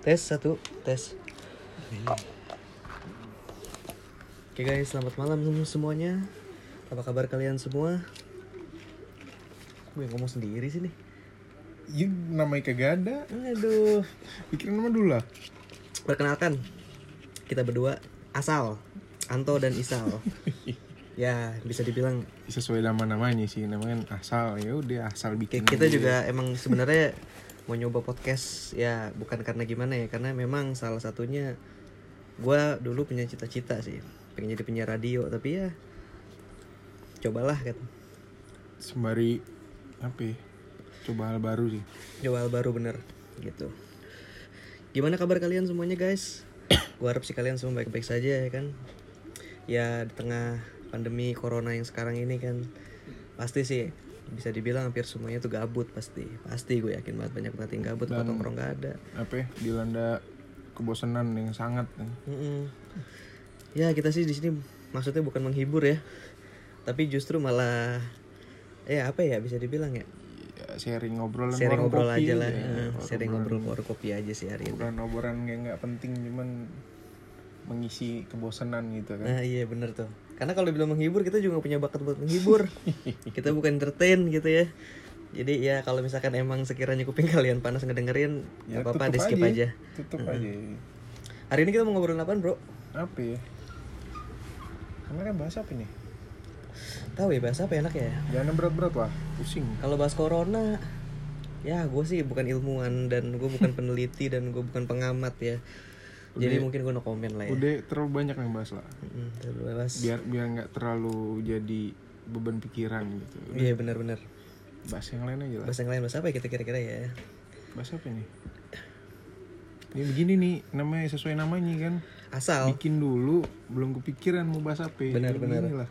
Tes satu, tes. Oke guys, selamat malam semuanya. Apa kabar kalian semua? Gue ngomong sendiri sih nih. Ya namanya kagak ada. Aduh. Pikirin nama dulu lah. Perkenalkan, kita berdua asal Anto dan Isal. ya bisa dibilang Sesuai nama namanya sih, namanya asal ya udah asal bikin. kita juga emang sebenarnya mau nyoba podcast ya bukan karena gimana ya karena memang salah satunya gua dulu punya cita-cita sih pengen jadi penyiar radio tapi ya cobalah kan sembari apa ya? Coba hal baru sih. coba hal baru bener gitu gimana kabar kalian semuanya guys gua harap sih kalian semua baik-baik saja ya kan ya di tengah pandemi corona yang sekarang ini kan pasti sih bisa dibilang hampir semuanya tuh gabut pasti pasti gue yakin banget banyak banget yang gabut tempat Dan- nongkrong gak ada Apa ya? Dilanda kebosanan yang sangat. kan. Mm-mm. Ya kita sih di sini maksudnya bukan menghibur ya, tapi justru malah ya apa ya bisa dibilang ya Ya, sharing ngobrolan sharing ngobrol kopi aja lah, eh, Warung sharing ngobrol warung kopi aja sih hari ini. Bukan obrolan yang nggak penting cuman mengisi kebosanan gitu kan. Nah iya bener tuh, karena kalau dibilang menghibur kita juga punya bakat buat menghibur, kita bukan entertain gitu ya. Jadi ya kalau misalkan emang sekiranya kuping kalian panas ngedengerin, Ya, apa-apa, tutup di skip aja. Tutup aja. Hari ini kita mau ngobrolin apaan bro? Apa ya? Kemarin bahas apa nih? Tahu ya bahasa apa enak ya? Jangan berat-berat lah, pusing. Kalau bahas corona, ya gue sih bukan ilmuwan dan gue bukan peneliti dan gue bukan pengamat ya. Jadi Udah- mungkin gue no komen lah ya. Udah terlalu banyak yang bahas lah. Mm, terlalu bebas. Biar biar nggak terlalu jadi beban pikiran gitu. Iya benar-benar. Bahas yang lain aja lah. Bahas yang lain bahas apa ya kita kira-kira ya? Bahas apa nih? Ini begini nih, namanya sesuai namanya kan. Asal. Bikin dulu, belum kepikiran mau bahas apa. ya. Benar, Jadi benar. beginilah.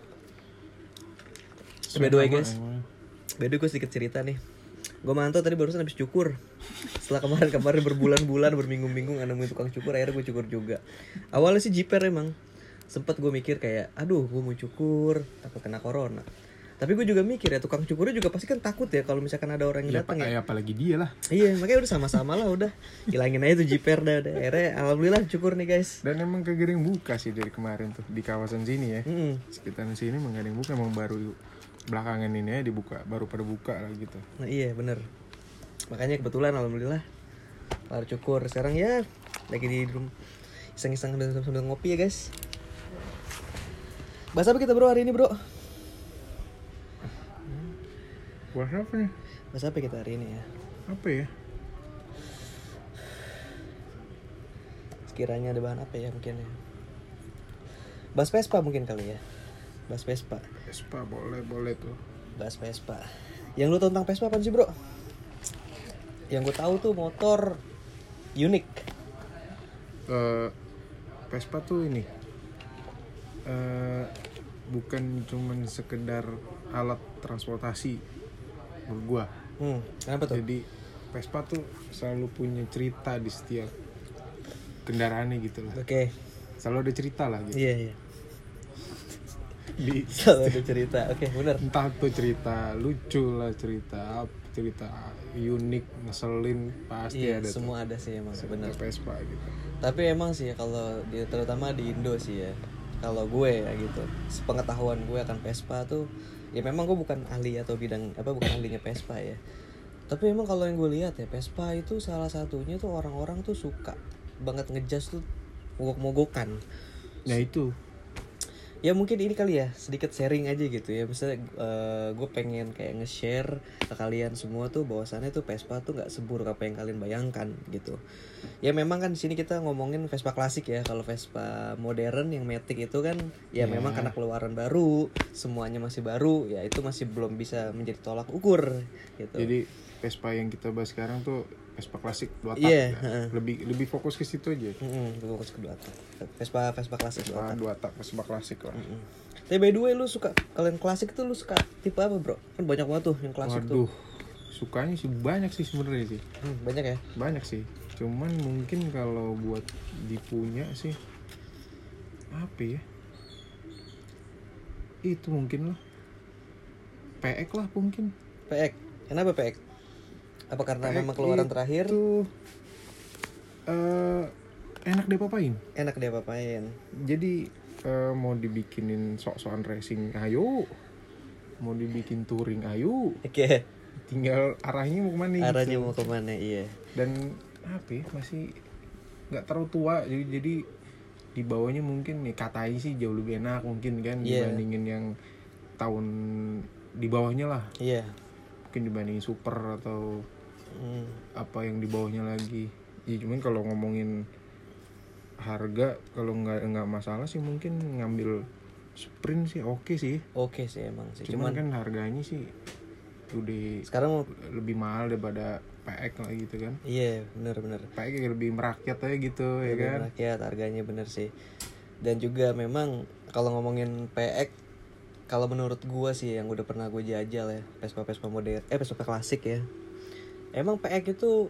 By the way, guys. emang. Beda gue sedikit cerita nih. Gue mantau tadi barusan habis cukur. Setelah kemarin-kemarin berbulan-bulan, berminggu-minggu nggak nemuin tukang cukur, akhirnya gue cukur juga. Awalnya sih jiper emang. Sempet gue mikir kayak, aduh gue mau cukur, takut kena corona. Tapi gue juga mikir ya, tukang cukurnya juga pasti kan takut ya kalau misalkan ada orang yang Ya, datang ya. ya, apalagi dia lah. Iya, makanya udah sama-sama lah udah. Hilangin aja tuh jiper dah. dah. Akhirnya alhamdulillah cukur nih guys. Dan emang yang buka sih dari kemarin tuh di kawasan sini ya. Mm-mm. Sekitaran sini emang gak ada yang buka, emang baru belakangan ini ya dibuka, baru pada buka lah gitu. Nah iya bener. Makanya kebetulan alhamdulillah kelar cukur. Sekarang ya lagi di rumah iseng-iseng sambil, sambil ngopi ya guys. Bahas apa kita bro hari ini bro? Bahas apa nih? Bahas apa kita hari ini ya? Apa ya? Sekiranya ada bahan apa ya mungkin ya? Bahas Vespa mungkin kali ya? Bahas Vespa. Vespa boleh boleh tuh. Bahas Vespa. Yang lu tahu tentang Vespa apa sih bro? Yang gue tahu tuh motor unik. Eh, Vespa tuh ini eh bukan cuman sekedar alat transportasi menurut gua. Hmm, kenapa tuh? Jadi Vespa tuh selalu punya cerita di setiap kendaraannya gitu lah. Oke, Selalu ada cerita lah gitu. iya iya. Di, Selalu ada cerita. Oke, bener. entah tuh cerita lucu lah cerita cerita unik ngeselin pasti Iya, ada tuh. semua ada sih emang. Cerita Vespa gitu. Tapi emang sih ya kalau di, terutama di Indo sih ya. Kalau gue ya gitu, sepengetahuan gue akan Vespa tuh, ya memang gue bukan ahli atau bidang apa bukan ahlinya Vespa ya. Tapi emang kalau yang gue lihat ya Vespa itu salah satunya tuh orang-orang tuh suka banget ngejas tuh mogok-mogokan. Nah itu Ya mungkin ini kali ya sedikit sharing aja gitu ya. Misalnya eh, gue pengen kayak nge-share ke kalian semua tuh bahwasannya tuh Vespa tuh nggak seburuk apa yang kalian bayangkan gitu. Ya memang kan di sini kita ngomongin Vespa klasik ya. Kalau Vespa modern yang Matic itu kan ya Ya. memang karena keluaran baru, semuanya masih baru, ya itu masih belum bisa menjadi tolak ukur gitu. jadi Vespa yang kita bahas sekarang tuh Vespa klasik dua tak Iya, ya. heeh. lebih lebih fokus ke situ aja Mm-mm, gue fokus ke dua tak. Vespa Vespa klasik Vespa tak. dua tak Vespa klasik lah Mm. Tapi by the way lu suka kalian klasik tuh lu suka tipe apa bro? Kan banyak banget tuh yang klasik tuh. waduh sukanya sih banyak sih sebenarnya sih Hmm, banyak ya. banyak sih cuman mungkin kalau buat dipunya sih apa ya itu mungkin lah PX lah mungkin PX. Kenapa PX? Apa karena PX memang keluaran terakhir? itu eh enak deh papain. Enak dia papain. Jadi eh, mau dibikinin sok-sokan racing ayo. Mau dibikin touring ayo. Oke. Tinggal arahnya mau ke mana arahnya gitu. mau ke mana iya. Dan apa ya, masih nggak terlalu tua. Jadi jadi di bawahnya mungkin nih katai sih jauh lebih enak mungkin kan Iya. dibandingin yang tahun di bawahnya lah. Iya. Mungkin dibandingin super atau Hmm. apa yang di bawahnya lagi. Ya cuman kalau ngomongin harga kalau nggak nggak masalah sih mungkin ngambil sprint sih oke sih. Oke sih emang sih. Cuman, cuman, kan harganya sih udah sekarang lebih mahal daripada PX lah gitu kan. Iya bener-bener PX kayak lebih merakyat aja gitu ya kan? rakyat harganya bener sih. Dan juga memang kalau ngomongin PX kalau menurut gua sih yang udah pernah gue jajal ya Vespa Vespa modern eh Vespa klasik ya emang PX itu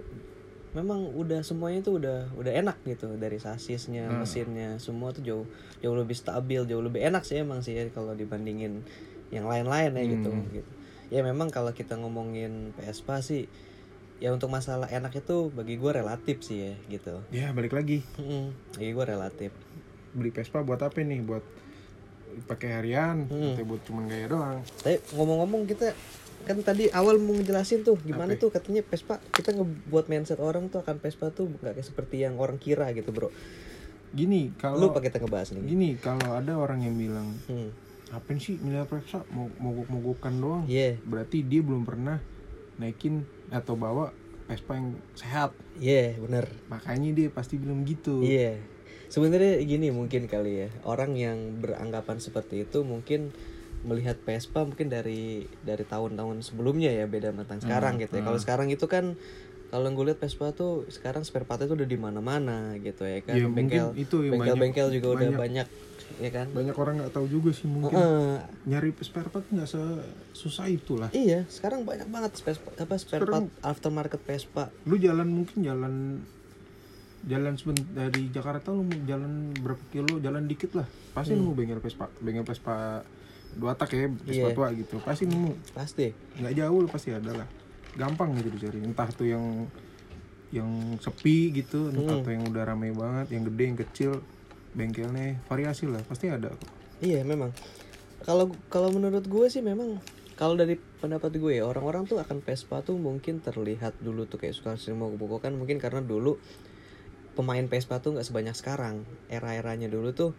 memang udah semuanya itu udah udah enak gitu dari sasisnya Hmm. mesinnya semua tuh jauh jauh lebih stabil jauh lebih enak sih emang sih ya kalau dibandingin yang lain-lain ya gitu Hmm. gitu ya memang kalau kita ngomongin Vespa sih ya untuk masalah enak itu bagi gua relatif sih ya gitu ya balik lagi Mm, bagi gue relatif. beli Vespa buat apa nih buat pakai harian Hmm. atau buat cuman gaya doang Tapi ngomong-ngomong kita kan tadi awal mau ngejelasin tuh gimana Apa? tuh katanya Vespa kita ngebuat mindset orang tuh akan Vespa tuh nggak kayak seperti yang orang kira gitu bro. gini kalau Lupa kita ngebahas nih. gini kalau ada orang yang bilang Hmm. apa sih milih Vespa mau mogok-mogokan doang Iya, berarti dia belum pernah naikin atau bawa Vespa yang sehat iya bener. makanya dia pasti bilang gitu Iya. Sebenarnya gini mungkin kali ya orang yang beranggapan seperti itu mungkin melihat Vespa mungkin dari dari tahun-tahun sebelumnya ya beda sama tentang sekarang Hmm, gitu ya. Kalau sekarang itu kan kalau gue lihat Vespa tuh sekarang spare partnya tuh udah di mana-mana gitu ya kan. Ya, bengkel itu yang bengkel-bengkel juga udah banyak- banyak ya kan. banyak orang nggak tahu juga sih mungkin Heeh. nyari spare part nggak susah itulah Iya, sekarang banyak banget spare apa spare part Sekarang- aftermarket Vespa. lu jalan mungkin jalan jalan seben- dari Jakarta lu jalan berapa kilo jalan dikit lah pasti Hmm. nemu bengkel Vespa bengkel Vespa dua tak ya Vespa Iya. tua gitu pasti nemu Pasti. nggak jauh pasti ada lah gampang gitu dicari entah tuh yang yang sepi gitu entah Hmm. tuh yang udah rame banget yang gede yang kecil bengkelnya variasi lah pasti ada kok. Iya memang. Kalau kalau menurut gue sih memang kalau dari pendapat gue ya orang-orang tuh akan Vespa tuh mungkin terlihat dulu tuh kayak suka sering mau kan mungkin karena dulu pemain Vespa tuh nggak sebanyak sekarang. Era-eranya dulu tuh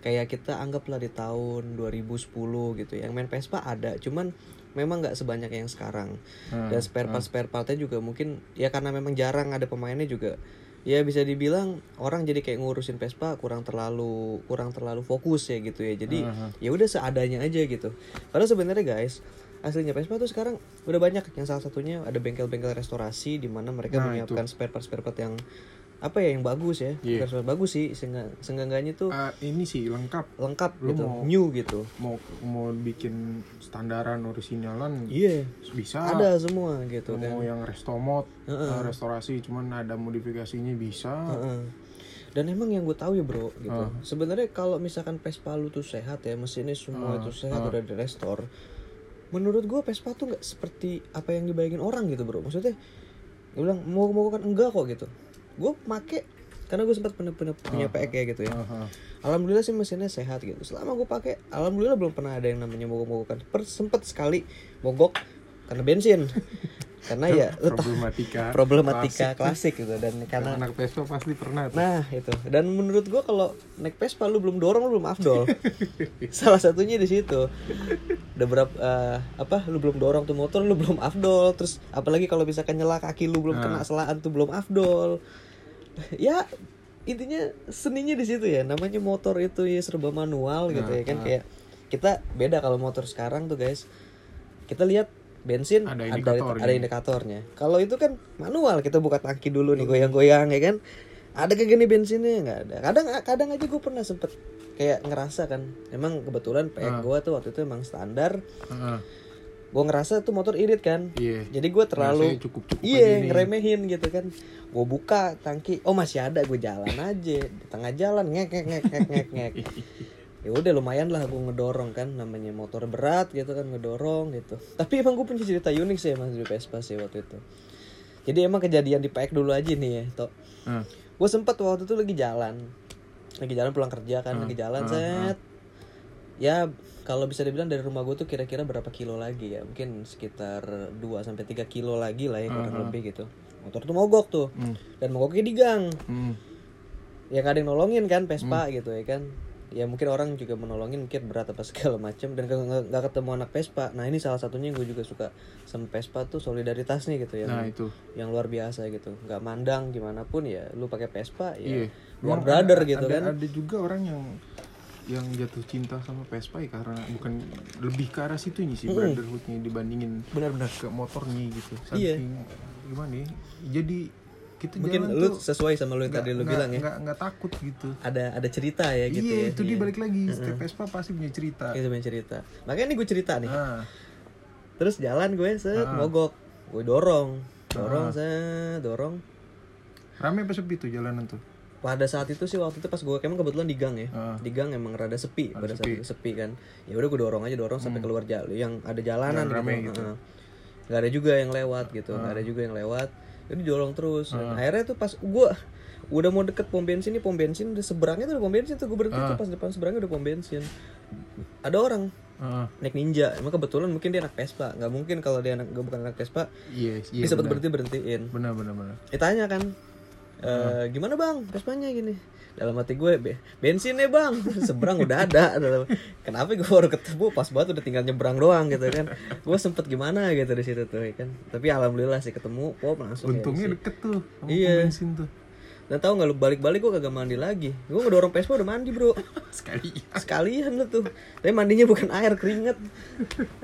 kayak kita anggaplah di tahun 2010 gitu. Yang main Vespa ada, cuman memang nggak sebanyak yang sekarang. Nah, Dan spare part spare partnya juga mungkin ya karena memang jarang ada pemainnya juga. Ya bisa dibilang orang jadi kayak ngurusin Vespa kurang terlalu kurang terlalu fokus ya gitu ya. Jadi Aha. ya udah seadanya aja gitu. Padahal sebenarnya guys, aslinya Vespa tuh sekarang udah banyak yang salah satunya ada bengkel-bengkel restorasi di mana mereka Nah, menyiapkan spare part spare part yang apa ya yang bagus ya. Iya. Bukan bagus sih, sehingga seenggaknya tuh Ah, ini sih lengkap lengkap lu gitu, mau- new gitu. mau mau bikin standaran originalan Iya, bisa ada semua gitu Lu kan. mau yang restomod Heeh. eh, restorasi cuman ada modifikasinya bisa Heeh. Dan emang yang gue tahu ya bro, gitu. Ah. Sebenarnya kalau misalkan Vespa lu tuh sehat ya, mesinnya semua Ah, itu sehat ah. udah di restore. Menurut gue Vespa tuh nggak seperti apa yang dibayangin orang gitu bro. Maksudnya, gue bilang mau mau kan enggak kok gitu. Gue make karena gue sempat punya punya, Ah. PX ya gitu ya. Aha. Alhamdulillah sih mesinnya sehat gitu. Selama gue pakai, alhamdulillah belum pernah ada yang namanya mogok-mogokan. Per sempet sekali mogok karena bensin. karena ya problematika problematika klasik, klasik. gitu dan karena anak Vespa pasti pernah tuh. Nah itu dan menurut gua kalau naik Vespa lu belum dorong lu belum afdol. Salah satunya di situ. Udah berapa eh, apa lu belum dorong tuh motor lu belum afdol terus apalagi kalau misalkan nyela kaki lu belum kena Ah. selaan tuh belum afdol. Ya intinya seninya di situ ya namanya motor itu ya serba manual gitu Nah, ya kan ah. kayak kita beda kalau motor sekarang tuh guys kita lihat bensin Ada ada indikatornya. ada indikatornya kalau itu kan manual kita buka tangki dulu nih goyang-goyang ya kan ada kayak gini bensinnya nggak ada kadang kadang aja gue pernah sempet kayak ngerasa kan emang kebetulan PX Ah. gue tuh waktu itu emang standar Heeh. Gue ngerasa tuh motor irit kan. Iya. jadi gue terlalu Rasanya cukup-cukup iya ngeremehin gitu kan. Gue buka tangki oh masih ada gue jalan aja. Di tengah jalan ngek ngek ngek ngek ngek ngek. Ya udah lumayan lah gue ngedorong kan namanya motor berat gitu kan ngedorong gitu. Tapi emang gue punya cerita unik sih emang di Vespa sih waktu itu. Jadi emang kejadian di PX dulu aja nih ya, Tok. Nah, Gue sempet waktu itu lagi jalan, lagi jalan pulang kerja kan, lagi jalan ah, set. Ya kalau bisa dibilang dari rumah gue tuh kira-kira berapa kilo lagi ya? Mungkin sekitar 2 sampai 3 kilo lagi lah ya kurang lebih gitu. Motor tuh mogok tuh. Hmm. Dan mogoknya di gang. hmm. Ya gak ada yang nolongin kan Vespa gitu ya kan. Ya mungkin orang juga menolongin mungkin berat apa segala macam dan nggak- ketemu anak Vespa. Nah ini salah satunya gue juga suka sama Vespa tuh solidaritasnya gitu ya. Nah itu. yang luar biasa gitu nggak mandang gimana pun ya lu pakai Vespa ya biar Emang brother ada- gitu ada, kan Ada juga orang yang yang jatuh cinta sama Vespa ya karena bukan lebih ke arah situnya sih brotherhoodnya dibandingin benar-benar ke motornya gitu. Iya. Saking gimana ya? Jadi kita mungkin lu tuh sesuai sama lu yang nggak- tadi lu nggak- bilang ya nggak nggak takut gitu. ada ada cerita ya gitu iya ya itu dia balik lagi setiap Vespa pasti punya cerita. itu punya cerita makanya ini gue cerita nih Nah, terus jalan gue set Ah. mogok gue dorong dorong set dorong rame apa sepi tuh jalanan tuh? Pada saat itu sih waktu itu pas gue emang kebetulan di gang ya Ah. di gang emang rada sepi pada saat sepi. itu sepi kan ya udah gue dorong aja dorong sampai keluar jalan yang ada jalanan Jalan rame gitu, gitu. Heeh. nggak ada juga yang lewat gitu nggak ada juga yang lewat jadi dorong terus Dan akhirnya tuh pas gue udah mau deket pom bensin nih pom bensin udah seberangnya tuh udah pom bensin tuh gue berhenti tuh pas depan seberangnya udah pom bensin ada orang Heeh. naik ninja emang kebetulan mungkin dia anak Vespa nggak mungkin kalau dia anak gue bukan anak Vespa Iya, iya. sempat benar. berhenti berhentiin Benar benar benar. ditanya kan "Eh, gimana bang? Vespanya gini. Dalam hati gue "Be- bensinnya bang. Seberang udah ada. Kenapa gue baru ketemu? Pas banget udah tinggal nyebrang doang gitu kan. Gue sempet gimana gitu di situ tuh ya kan. Tapi alhamdulillah sih ketemu pop langsung ya, Untungnya sih. deket tuh sama Iya. bensin tuh. dan tahu nggak lu balik-balik gue kagak mandi lagi. Gue ngedorong Vespa udah mandi bro. Sekali. sekalian lu tuh. Tapi mandinya bukan air keringet.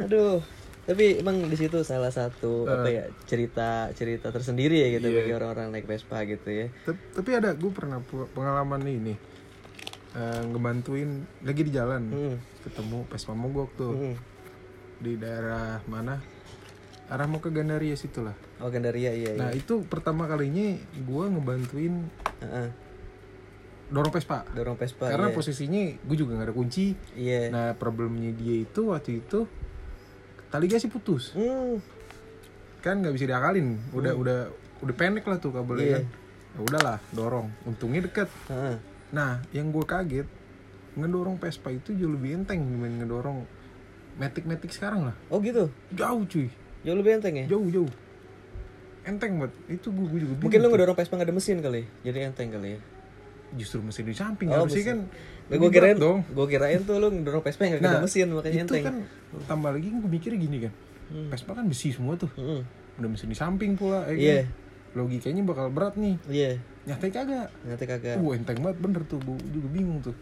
Aduh tapi emang di situ salah satu apa ya cerita cerita tersendiri ya gitu bagi orang-orang naik Vespa gitu ya Tapi ada gue pernah pengalaman nih nih. Eh, ngebantuin lagi di jalan Hmm. ketemu Vespa mogok tuh Hmm. di daerah mana arah mau ke Gandaria situ lah Oh Gandaria iya iya. nah itu pertama kalinya gue ngebantuin Heeh. dorong Vespa Dorong Vespa. karena iya. posisinya gue juga nggak ada kunci Iya. nah problemnya dia itu waktu itu tali gasnya putus Hmm. kan nggak bisa diakalin udah udah udah pendek lah tuh kabelnya Iya. kan ya udahlah dorong untungnya deket Heeh. nah yang gue kaget ngedorong Vespa itu jauh lebih enteng dibanding ngedorong metik metik sekarang lah Oh gitu. jauh cuy Jauh lebih enteng ya. jauh jauh enteng banget itu gue, gue juga Mungkin tuh. ngedorong Vespa nggak ada mesin kali. Jadi enteng kali ya. justru mesin di samping Oh, harusnya mesin. Kan Gue kirain dong. Gue kirain tuh lu ngedorong Vespa yang nggak ada mesin makanya itu enteng. kan tambah lagi gue mikirnya gini kan Vespa kan besi semua tuh. Hmm. udah mesin di samping pula ya kan? Iya. logikanya bakal berat nih. Iya. nyatanya kagak. Nanti kagak. uh enteng banget bener tuh. Gue juga bingung tuh.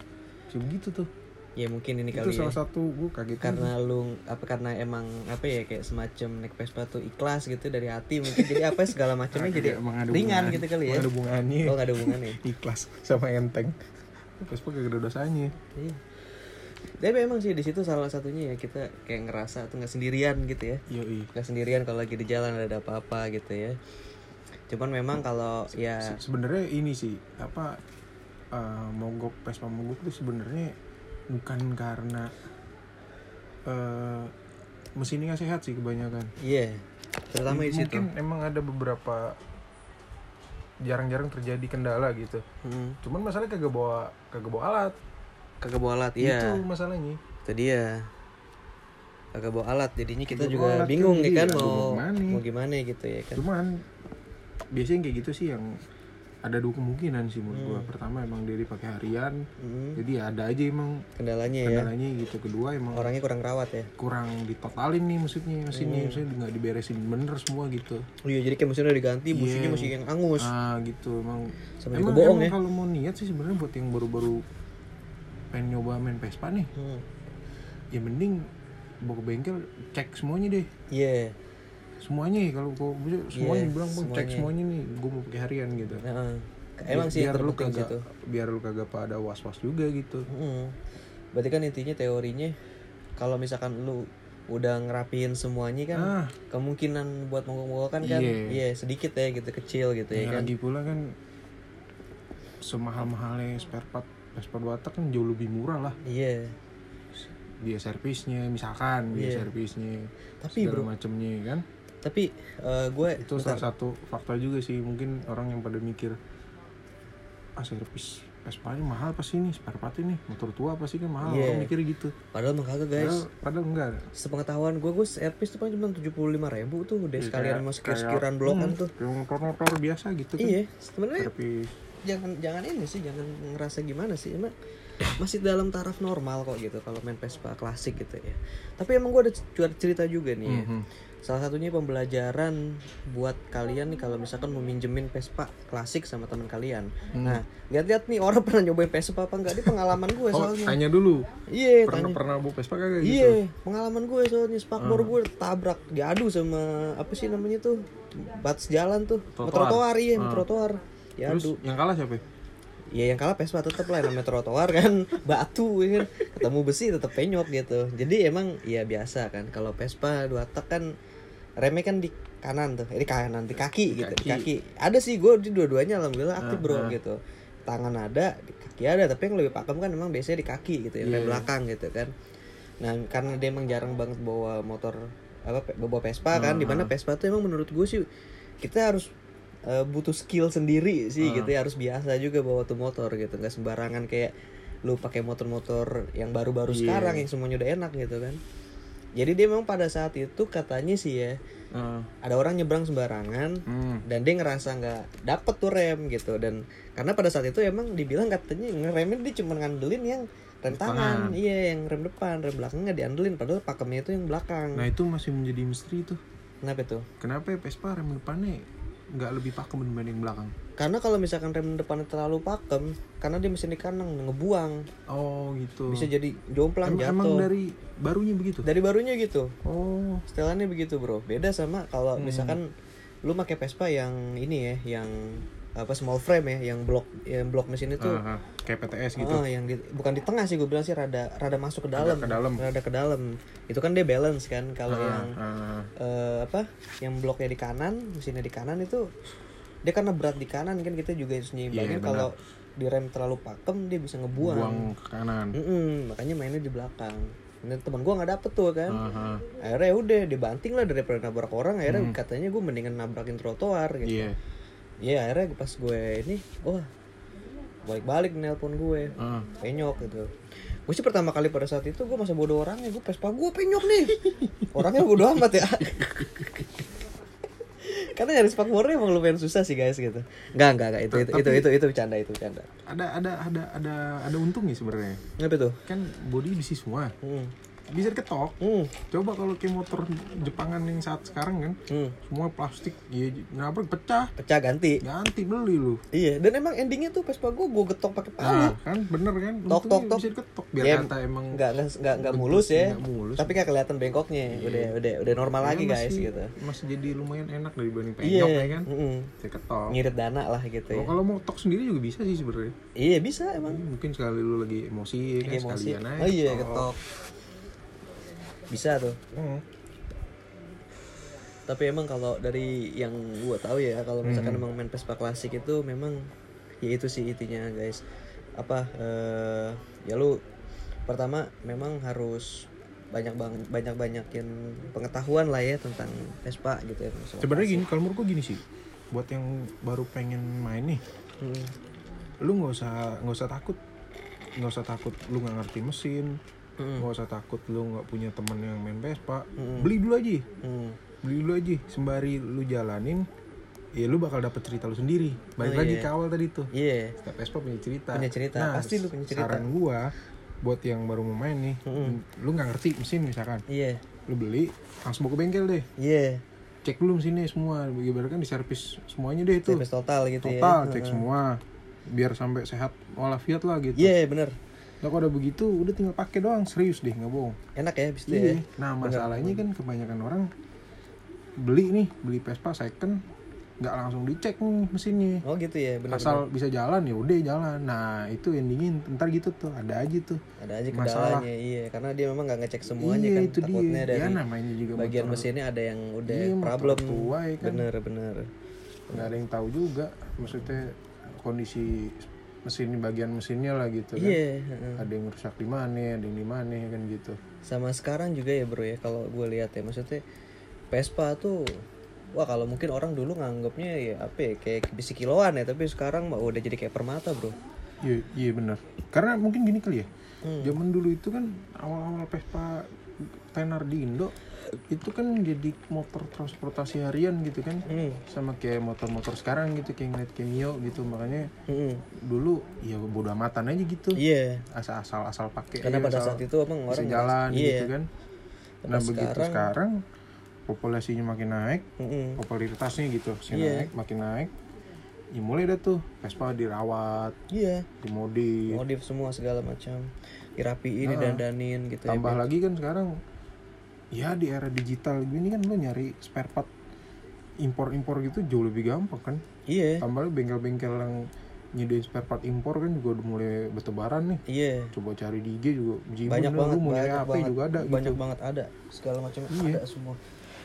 Bisa begitu tuh. Ya mungkin ini itu kali ya. salah satu gue kaget karena lu apa karena emang apa ya kayak semacam naik Vespa tuh ikhlas gitu dari hati mungkin jadi apa segala macamnya jadi Emang ringan gitu kali ya. Ada hubungannya. Oh ada hubungannya. Ikhlas sama enteng Vespa gak ada dosanya. Iya. Tapi emang sih di situ salah satunya ya kita kayak ngerasa tuh nggak sendirian gitu ya. Yoi. nggak sendirian kalau lagi di jalan ada apa-apa gitu ya. Cuman memang kalau ya Se- sebenarnya ini sih apa eh, mogok Vespa mogok itu sebenarnya bukan karena eh mesinnya sehat sih kebanyakan. Iya terutama di situ. mungkin emang ada beberapa jarang-jarang terjadi kendala gitu. Hmm, cuman masalahnya kagak bawa kagak bawa alat. Kagak bawa alat iya. itu masalahnya. Itu dia. Kagak bawa alat jadinya kita Kagak juga alat bingung kan, ya kan? iya, mau mau gimana? mau gimana gitu ya kan? Cuman biasanya kayak gitu sih yang ada dua kemungkinan sih menurut gua. Pertama emang dia dipakai harian. Hmm, jadi ya ada aja emang kendalanya ya. kendalanya gitu. Kedua emang orangnya kurang rawat ya? kurang ditotalin nih maksudnya mesinnya. Maksudnya nggak diberesin bener semua gitu. Oh iya jadi kayak mesinnya udah diganti businya Iya. masih yang angus. Ah gitu. Emang Sama emang, bohong emang ya. kalau mau niat sih sebenarnya buat yang baru-baru pengen nyoba main Vespa nih. Hmm. ya mending bawa ke bengkel cek semuanya deh. Iya semuanya kalau kau bisa semuanya Iya, bilang bang cek semuanya. semuanya nih gue mau pakai harian gitu. Nah, emang sih yang biar lu kagak situ biar lu kagak pada was was juga gitu. Hmm. berarti kan intinya teorinya kalau misalkan lu udah ngerapiin semuanya kan ah. kemungkinan buat mogok-mogokan kan Iya. iya sedikit ya gitu kecil gitu ya ya kan. lagi pula kan semahal mahalnya spare part dua tak kan jauh lebih murah lah. Iya. Dia servisnya misalkan dia Iya. servisnya Tapi, segala macemnya kan tapi eh, gue itu salah satu fakta juga sih mungkin orang yang pada mikir ah servis Vespa ini mahal apa sih ini? Spare part ini? Motor tua apa sih kan mahal? Iya. orang mikir gitu. Padahal mah kagak guys. Padahal, padahal enggak. Sepengetahuan gue gue servis tuh paling cuma tujuh puluh lima ribu tuh udah Ya, sekalian kayak- masuk kayak- sekiran blokan hmm, tuh. kayak motor-motor biasa gitu kan. Iya sebenarnya jangan jangan ini sih jangan ngerasa gimana sih emang masih dalam taraf normal kok gitu kalau main Vespa klasik gitu ya tapi emang gue ada cerita juga nih ya. Mhm. salah satunya pembelajaran buat kalian nih kalau misalkan mau minjemin Vespa klasik sama teman kalian Hmm. nah lihat-lihat nih orang pernah nyobain Vespa apa enggak ini pengalaman gue oh soalnya tanya dulu iya pernah tanya pernah bawa Vespa kagak gitu Iya, pengalaman gue soalnya spakbor gue tabrak diadu sama apa sih namanya tuh batas jalan tuh, Trotoar. iya, Ah. trotoar. terus Diadu. yang kalah siapa ya? Ya yang kalah Vespa tetep lah namanya trotoar kan batu ya kan. Ketemu besi tetep penyok gitu. Jadi emang ya biasa kan kalau Vespa dua tak kan remnya kan di kanan tuh, eh, di kanan di kaki gitu, di kaki. Ada sih gue di dua-duanya alhamdulillah aktif bro gitu. Tangan ada, di kaki ada, tapi yang lebih pakem kan emang biasanya di kaki gitu ya, rem Iya. belakang gitu kan. Nah, karena dia emang jarang banget bawa motor apa bawa Vespa kan, di mana Vespa tuh emang menurut gue sih kita harus eh, butuh skill sendiri sih gitu ya. Harus biasa juga bawa tuh motor gitu. Nggak sembarangan kayak lu pakai motor-motor yang baru-baru Iya. sekarang yang semuanya udah enak gitu kan. Jadi dia memang pada saat itu katanya sih ya Ah, ada orang nyebrang sembarangan hmm. dan dia ngerasa nggak dapet tuh rem gitu. Dan karena pada saat itu emang dibilang katanya ngeremnya dia cuma ngandelin yang rem tangan Tangan. iya yang rem depan rem belakang nggak diandelin. Padahal pakemnya itu yang belakang. Nah itu masih menjadi misteri tuh. Kenapa tuh? Kenapa ya Vespa rem depannya nggak lebih pakem dibanding belakang. Karena kalau misalkan rem depannya terlalu pakem karena dia mesin di kanan ngebuang. Oh gitu. Bisa jadi jomplang Em- emang jatuh. dari barunya begitu? Dari barunya gitu. Oh. Setelannya begitu bro. Beda sama kalau Hmm. misalkan lu pakai Vespa yang ini ya yang apa small frame ya yang blok yang blok mesin itu ah. kayak PTS gitu Oh, yang di, bukan di tengah sih gue bilang sih rada rada masuk ke dalam. ke dalam. Rada ke dalam. Itu kan dia balance kan kalau Ah, yang ah. eh, apa? Yang bloknya di kanan, mesinnya di kanan itu dia karena berat di kanan kan kita juga harus Iya, nyimbangin kalau di rem terlalu pakem dia bisa ngebuang. buang ke kanan Mm-mm, makanya mainnya di belakang. Ini teman gua nggak dapet tuh kan. Ah. Akhirnya ya udah dibanting lah daripada nabrak orang. Akhirnya katanya gue mendingan nabrakin trotoar gitu. Iya Iya akhirnya pas gue ini, wah balik-balik nelpon gue. Ah. penyok gitu. Gue sih pertama kali pada saat itu gue masih bodoh orangnya gue Vespa gue penyok nih. Orangnya bodoh amat ya. Karena nyari spakbornya emang lumayan susah sih guys gitu. Nggak nggak nggak. Itu itu itu itu itu bercanda itu bercanda. Ada ada ada ada ada untungnya sebenarnya. Apa tuh kan body besi semua. Hmm. Bisa diketok. Hmm. coba kalau kayak motor Jepangan yang saat sekarang kan Hmm. semua plastik ya kenapa? Pecah. Pecah ganti. Ganti beli lu. Iya dan emang endingnya tuh Vespa gue gue getok pakai palu. Nah kan bener kan? Tok, tok, tok. bisa diketok biar Ya, kata emang nggak nggak nggak nggak mulus ya. nggak mulus. tapi kayak kelihatan bengkoknya. Udah udah udah normal ya lagi guys masih, gitu. masih jadi lumayan enak dibanding iya penyok ya kan? mm-mm. bisa ketok ngirit dana lah gitu Oh, ya kalau mau tok sendiri juga bisa sih sebenarnya. Iya bisa emang. Mungkin sekali lu lagi emosi ya kan? Emosi. sekalian aja Oh iya ketok. ketok. Bisa tuh. Hmm. Tapi emang kalau dari yang gua tahu ya kalau misalkan emang main Vespa klasik itu memang ya itu sih intinya guys. Apa eh ya lu pertama memang harus banyak bang banyak banyakin pengetahuan lah ya tentang Vespa gitu ya. sebenarnya gini kalau menurut gua gini sih buat yang baru pengen main nih Hmm. lu nggak usah nggak usah takut nggak usah takut lu nggak ngerti mesin Hmm. nggak usah takut lu nggak punya temen yang main Vespa Mm-mm. beli dulu aja Hmm. beli dulu aja sembari lu jalanin ya lu bakal dapet cerita lu sendiri balik Oh, lagi iya. ke awal tadi tuh Iya. setiap Vespa punya cerita Punya cerita. nah, Pasti lu punya cerita. saran gua buat yang baru mau main nih Mm-mm. lu nggak ngerti mesin misalkan Iya. lu beli langsung bawa ke bengkel deh Iya. cek dulu mesinnya semua ibaratkan diservis semuanya deh itu total gitu ya. total cek semua biar sampai sehat walafiat lah gitu Iya, bener. Nah kalau udah begitu udah tinggal pakai doang serius deh nggak bohong. Enak ya habis itu ya. Iya. Nah masalahnya kan kebanyakan orang beli nih beli Vespa second nggak langsung dicek nih mesinnya. Oh gitu ya, benar. Asal bisa jalan ya udah jalan. Nah itu endingin ntar gitu tuh ada aja tuh. ada aja Masalah. iya karena dia memang nggak ngecek semuanya iya kan itu takutnya dia. dari ya namanya juga bagian motor. mesinnya ada yang udah Iya, problem tua ya kan. bener bener nggak ada yang tahu juga maksudnya kondisi mesin bagian mesinnya lah gitu kan. iya heeh. Ada yang rusak di mana, ada yang di mana kan gitu. sama sekarang juga ya bro ya kalau gue lihat ya maksudnya Vespa tuh wah kalau mungkin orang dulu nganggapnya ya apa ya kayak besi kiloan ya tapi sekarang mah udah jadi kayak permata bro Iya, iya benar. Karena mungkin gini kali ya. Hmm. Zaman dulu itu kan awal-awal Vespa tenar di Indo itu kan jadi motor transportasi harian gitu kan. Hmm. Sama kayak motor-motor sekarang gitu kayak ngeliat Cameo gitu makanya Hmm. dulu ya bodo amatan aja gitu. iya Asal-asal asal pakai karena aja, pada asal saat itu emang orang jalan iya gitu kan. Nah, Tapi begitu sekarang- sekarang populasinya makin naik, Mm-mm. popularitasnya gitu, makin Iya. naik, makin naik. Ya mulai dah tuh Vespa dirawat, iya dimodif, modif semua segala macam dirapiin Nah, didandanin gitu ya tambah lagi kan sekarang ya di era digital gini kan lo nyari spare part impor-impor gitu jauh lebih gampang kan. Iya. Tambah bengkel-bengkel yang nyediain spare part impor kan juga udah mulai bertebaran nih. Iya. Coba cari di IG juga Jimin banyak banget lu mau banyak apa banget juga ada banyak gitu banget ada segala macam Iya. ada semua.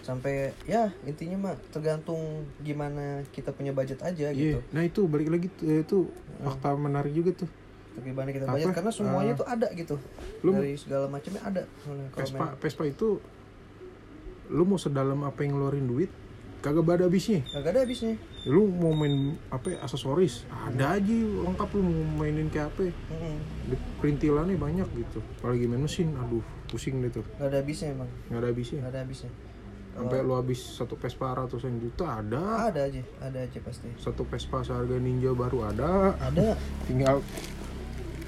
Sampai ya intinya mah tergantung gimana kita punya budget aja iya. gitu. Nah itu balik lagi eh, itu fakta menarik juga tuh. Tapi gimana kita Apa? budget karena semuanya Ah. tuh ada gitu. Lu- dari segala macamnya ada. Kalau Vespa Vespa itu lu mau sedalam apa yang ngeluarin duit kagak ada habisnya. Kagak ada habisnya. Lu mau main apa aksesoris ada aja lengkap lu mau mainin kayak apa. Di perintilannya banyak gitu. Apalagi main mesin aduh pusing deh tuh. Nggak ada habisnya emang. Nggak ada habisnya. Nggak ada habisnya. Sampai lu habis satu Vespa ratusan juta ada. Ada aja ada aja pasti. Satu Vespa seharga Ninja baru ada. Ada. Tinggal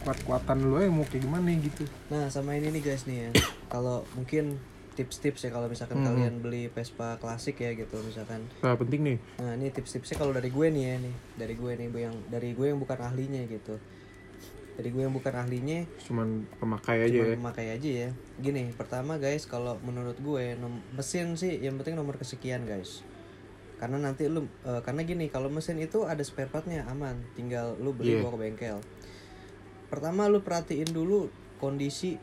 kuat-kuatan lu aja mau kayak gimana gitu. Nah sama ini nih guys nih ya. Kalau mungkin tips-tips ya kalau misalkan Hmm. kalian beli Vespa klasik ya gitu misalkan. Nah penting nih. Nah ini tips-tipsnya kalau dari gue nih ya nih. Dari gue nih yang dari gue yang bukan ahlinya gitu. Dari gue yang bukan ahlinya cuman pemakai aja cuma ya. memakai aja ya. Gini pertama guys kalau menurut gue mesin sih yang penting nomor kesekian guys. Karena nanti lu eh, karena gini kalau mesin itu ada spare partnya aman. Tinggal lu beli Iya. bawa ke bengkel. Pertama lu perhatiin dulu kondisi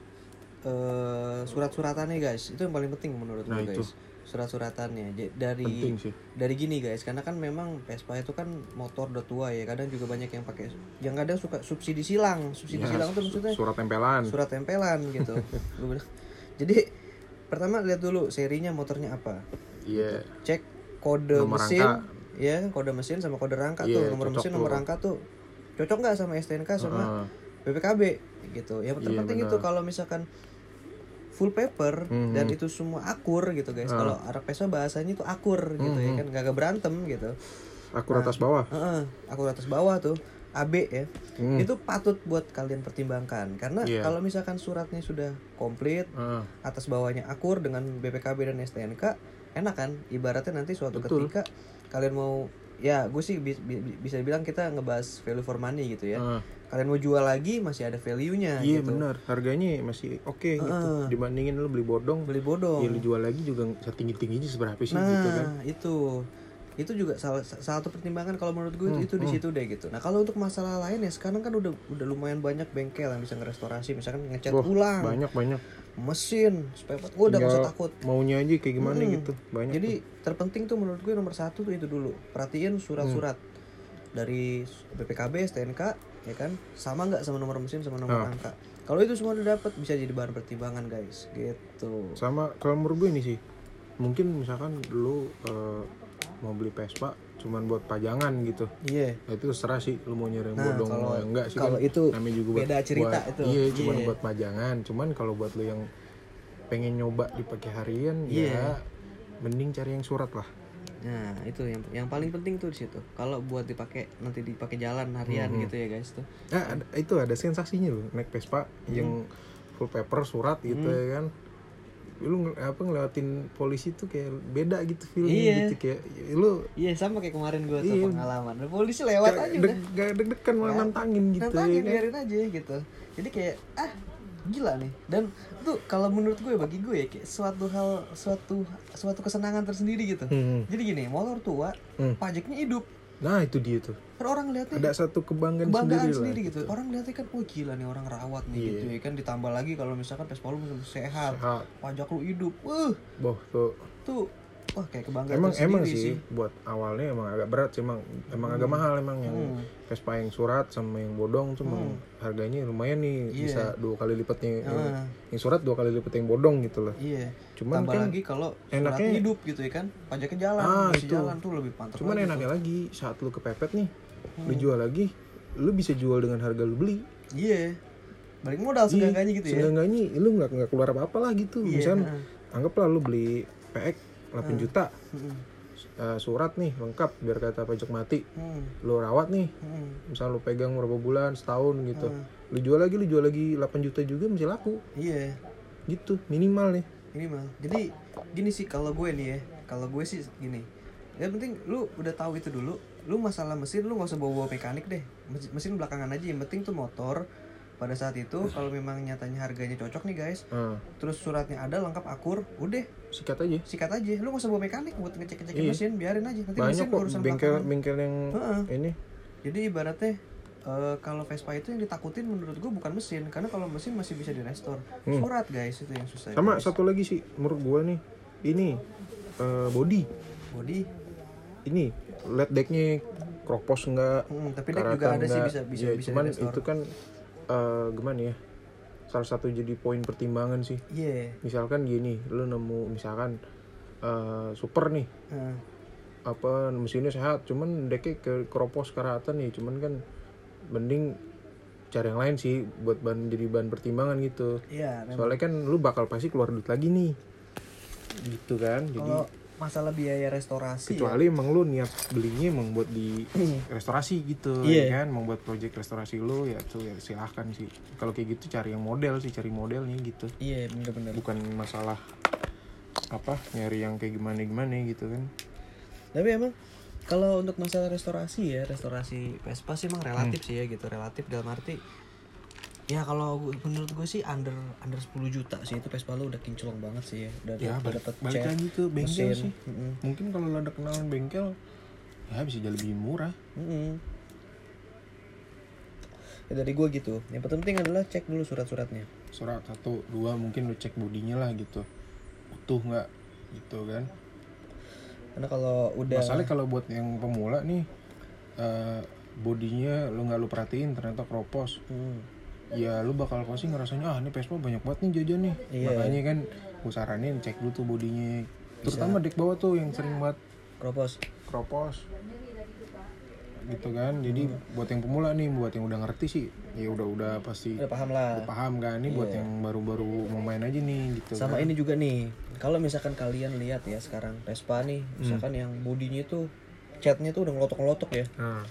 eh, surat-suratannya guys. Itu yang paling penting menurut Nah, gue itu. guys surat-suratannya dari dari gini guys. Karena kan memang Vespa itu kan motor udah tua ya. Kadang juga banyak yang pakai yang kadang suka subsidi silang. Subsidi Ya, silang tuh maksudnya surat tempelan. surat tempelan gitu. Jadi pertama lihat dulu serinya motornya apa. Iya. Cek kode Nomor mesin. rangka. ya kode mesin sama kode rangka Iya, tuh. Nomor mesin nomor tuh. rangka tuh. Cocok nggak sama STNK sama Heeh. BPKB gitu. Yang Iya, terpenting benar. itu kalau misalkan full paper Mhm. dan itu semua akur gitu guys Ah. kalau anak Vespa bahasanya itu akur gitu ya Mhm. kan gak berantem gitu akur atas bawah Heeh, akur atas bawah tuh AB ya Hmm. itu patut buat kalian pertimbangkan karena Iya. kalau misalkan suratnya sudah komplit Heeh. atas bawahnya akur dengan BPKB dan STNK enak kan ibaratnya nanti suatu Betul. ketika kalian mau ya gue sih bi- bi- bisa bilang kita ngebahas value for money gitu ya Heeh. Kalian mau jual lagi masih ada value nya iya gitu. benar. Harganya masih oke gitu. Heeh. dibandingin lu beli bodong beli bodong. ya lu jual lagi juga setinggi tingginya seberapa sih nah gitu kan. itu. Itu juga salah salah satu pertimbangan kalau menurut gue Hmm, itu, itu di hmm. situ deh gitu. Nah kalau untuk masalah lain ya sekarang kan udah udah lumayan banyak bengkel yang bisa ngerestorasi. Misalkan ngecat Wah, ulang. banyak banyak. Mesin spare part udah gak usah takut. maunya aja kayak gimana Hmm. gitu. Banyak Jadi terpenting tuh menurut gue nomor satu tuh itu dulu. Perhatiin surat-surat Hmm. dari BPKB, STNK, ya kan sama nggak sama nomor mesin sama nomor Ah. angka. Kalau itu semua udah dapat bisa jadi bahan pertimbangan guys, gitu. sama kalau menurut gue ini sih mungkin misalkan lu eh, mau beli Vespa cuman buat pajangan gitu Iya. Nah, itu terserah sih lu mau nyari yang Nah, bodong kalau- mau yang enggak sih kalau kan itu namanya juga buat, beda cerita buat- itu. iya cuman Iya. buat pajangan cuman kalau buat lu yang pengen nyoba dipakai harian Iya. ya mending cari yang surat lah Nah itu yang yang paling penting tuh di situ. Kalau buat dipakai nanti dipakai jalan harian Mhm. gitu ya guys tuh. nah, ada- itu ada sensasinya loh naik Vespa yang full paper surat gitu Hmm. ya kan lu apa ngelewatin polisi tuh kayak beda gitu feelnya Iya. gitu kayak lu Iya sama kayak kemarin gue tuh Iya. pengalaman. Polisi lewat aja deg, udah. gak deg-degan malah Ya. nantangin gitu Nantangin ya kan? biarin aja gitu. Jadi kayak ah gila nih. Dan tuh kalau menurut gue bagi gue ya kayak suatu hal suatu suatu kesenangan tersendiri gitu. Hmm. Jadi gini, motor tua, Hmm. pajaknya hidup. nah itu dia tuh Kan orang lihatnya ada satu kebanggaan, kebanggaan sendiri, sendiri, lah gitu. Orang lihatnya kan, oh gila nih orang rawat nih Iya. gitu ya kan. Ditambah lagi kalau misalkan Vespa lu sehat, Sehat. pajak lu hidup. Wah, Boh tuh tuh wah kayak kebanggaan emang emang tersendiri sih, buat awalnya emang agak berat sih emang emang agak mahal emang yang Hmm. Vespa yang surat sama yang bodong tuh emang harganya lumayan nih Iya. bisa dua kali lipatnya yang, Ah. yang surat dua kali lipat yang bodong gitu loh iya Cuman tambah kan lagi kalau surat enaknya- hidup gitu ya kan pajaknya jalan Ah, itu. jalan tuh lebih mantap cuman lagi enaknya lagi saat lu kepepet nih lu Hmm. jual lagi lu bisa jual dengan harga lu beli tuh. iya balik modal seenggaknya gitu ya Seenggaknya lu nggak nggak keluar apa apa lah gitu Iya, misal heeh. anggaplah lu beli PX 8 juta. Mm-mm. eh, surat nih lengkap biar kata pajak mati. Hmm. lu rawat nih. Hmm. misal lu pegang berapa bulan setahun gitu. Lu jual lagi lu jual lagi 8 juta juga masih laku. Iya. Gitu minimal nih. Ini mah jadi gini sih kalau gue nih ya kalau gue sih gini. Yang penting lu udah tahu itu dulu lu masalah mesin lu nggak usah bawa bawa mekanik deh. Mesin belakangan aja yang penting tuh motor pada saat itu kalau memang nyatanya harganya cocok nih guys Nah, terus suratnya ada lengkap akur udah. Sikat aja. Sikat aja. Lu nggak usah bawa mekanik buat ngecek ngecekin Iya. mesin biarin aja. Nanti banyak mesin kok urusan bengkel belakangan. bengkel yang Heeh. ini. Jadi ibaratnya eh, kalau Vespa itu yang ditakutin menurut gue bukan mesin karena kalau mesin masih bisa direstore surat guys itu yang susah. Hmm. sama guys. satu lagi sih menurut gua nih. Ini eh, body. Body. Ini led decknya kropos enggak Hmm, tapi deck juga ada sih bisa bisa ya, bisa cuman itu kan eh, gimana ya salah satu jadi poin pertimbangan sih Iya. misalkan gini lu nemu misalkan eh, super nih Heeh. apa mesinnya sehat cuman decknya ke kropos karatan nih cuman kan mending cari yang lain sih buat bahan jadi bahan pertimbangan gitu Iya, memang. soalnya kan lu bakal pasti keluar duit lagi nih gitu kan jadi masalah biaya restorasi ya, kecuali emang lu niat belinya emang buat di restorasi gitu Iya. ya kan mau buat project restorasi lu ya tuh ya silahkan sih kalau kayak gitu cari yang model sih cari modelnya gitu Iya, bener-bener. bukan masalah apa nyari yang kayak gimana gimana gitu kan Tapi emang kalau untuk masalah restorasi ya, restorasi Vespa sih emang relatif Hmm. sih ya gitu, relatif dalam arti ya kalau gue- menurut gue sih under under 10 juta sih itu Vespa lu udah kinclong banget sih ya. Udah ya balik, dapet balik cat, lagi ke bengkel mesin. sih Mm-mm. mungkin kalau lu ada kenalan bengkel ya bisa jadi lebih murah Mm-mm. Ya, dari gue gitu. Yang penting adalah cek dulu surat-suratnya. surat satu dua mungkin lu cek bodinya lah gitu utuh nggak gitu kan Karena kalau udah Masalahnya kalau buat yang pemula nih eh bodinya lu nggak lu perhatiin ternyata kropos. Hmm. Ya lu bakal pasti ngerasanya ah ini Vespa banyak banget nih jajan nih. Iya. Makanya kan gue saranin cek dulu tuh bodinya. Terutama dek bawah tuh yang sering banget Kropos. kropos. Gitu kan. Jadi buat yang pemula nih, buat yang udah ngerti sih, ya udah udah pasti Udah paham lah. udah paham kan. Ini buat Iya. yang baru-baru mau main aja nih gitu. Sama kan. ini juga nih, kalau misalkan kalian lihat ya sekarang Vespa nih, misalkan yang bodinya tuh catnya tuh udah ngelotok-ngelotok ya. Nah,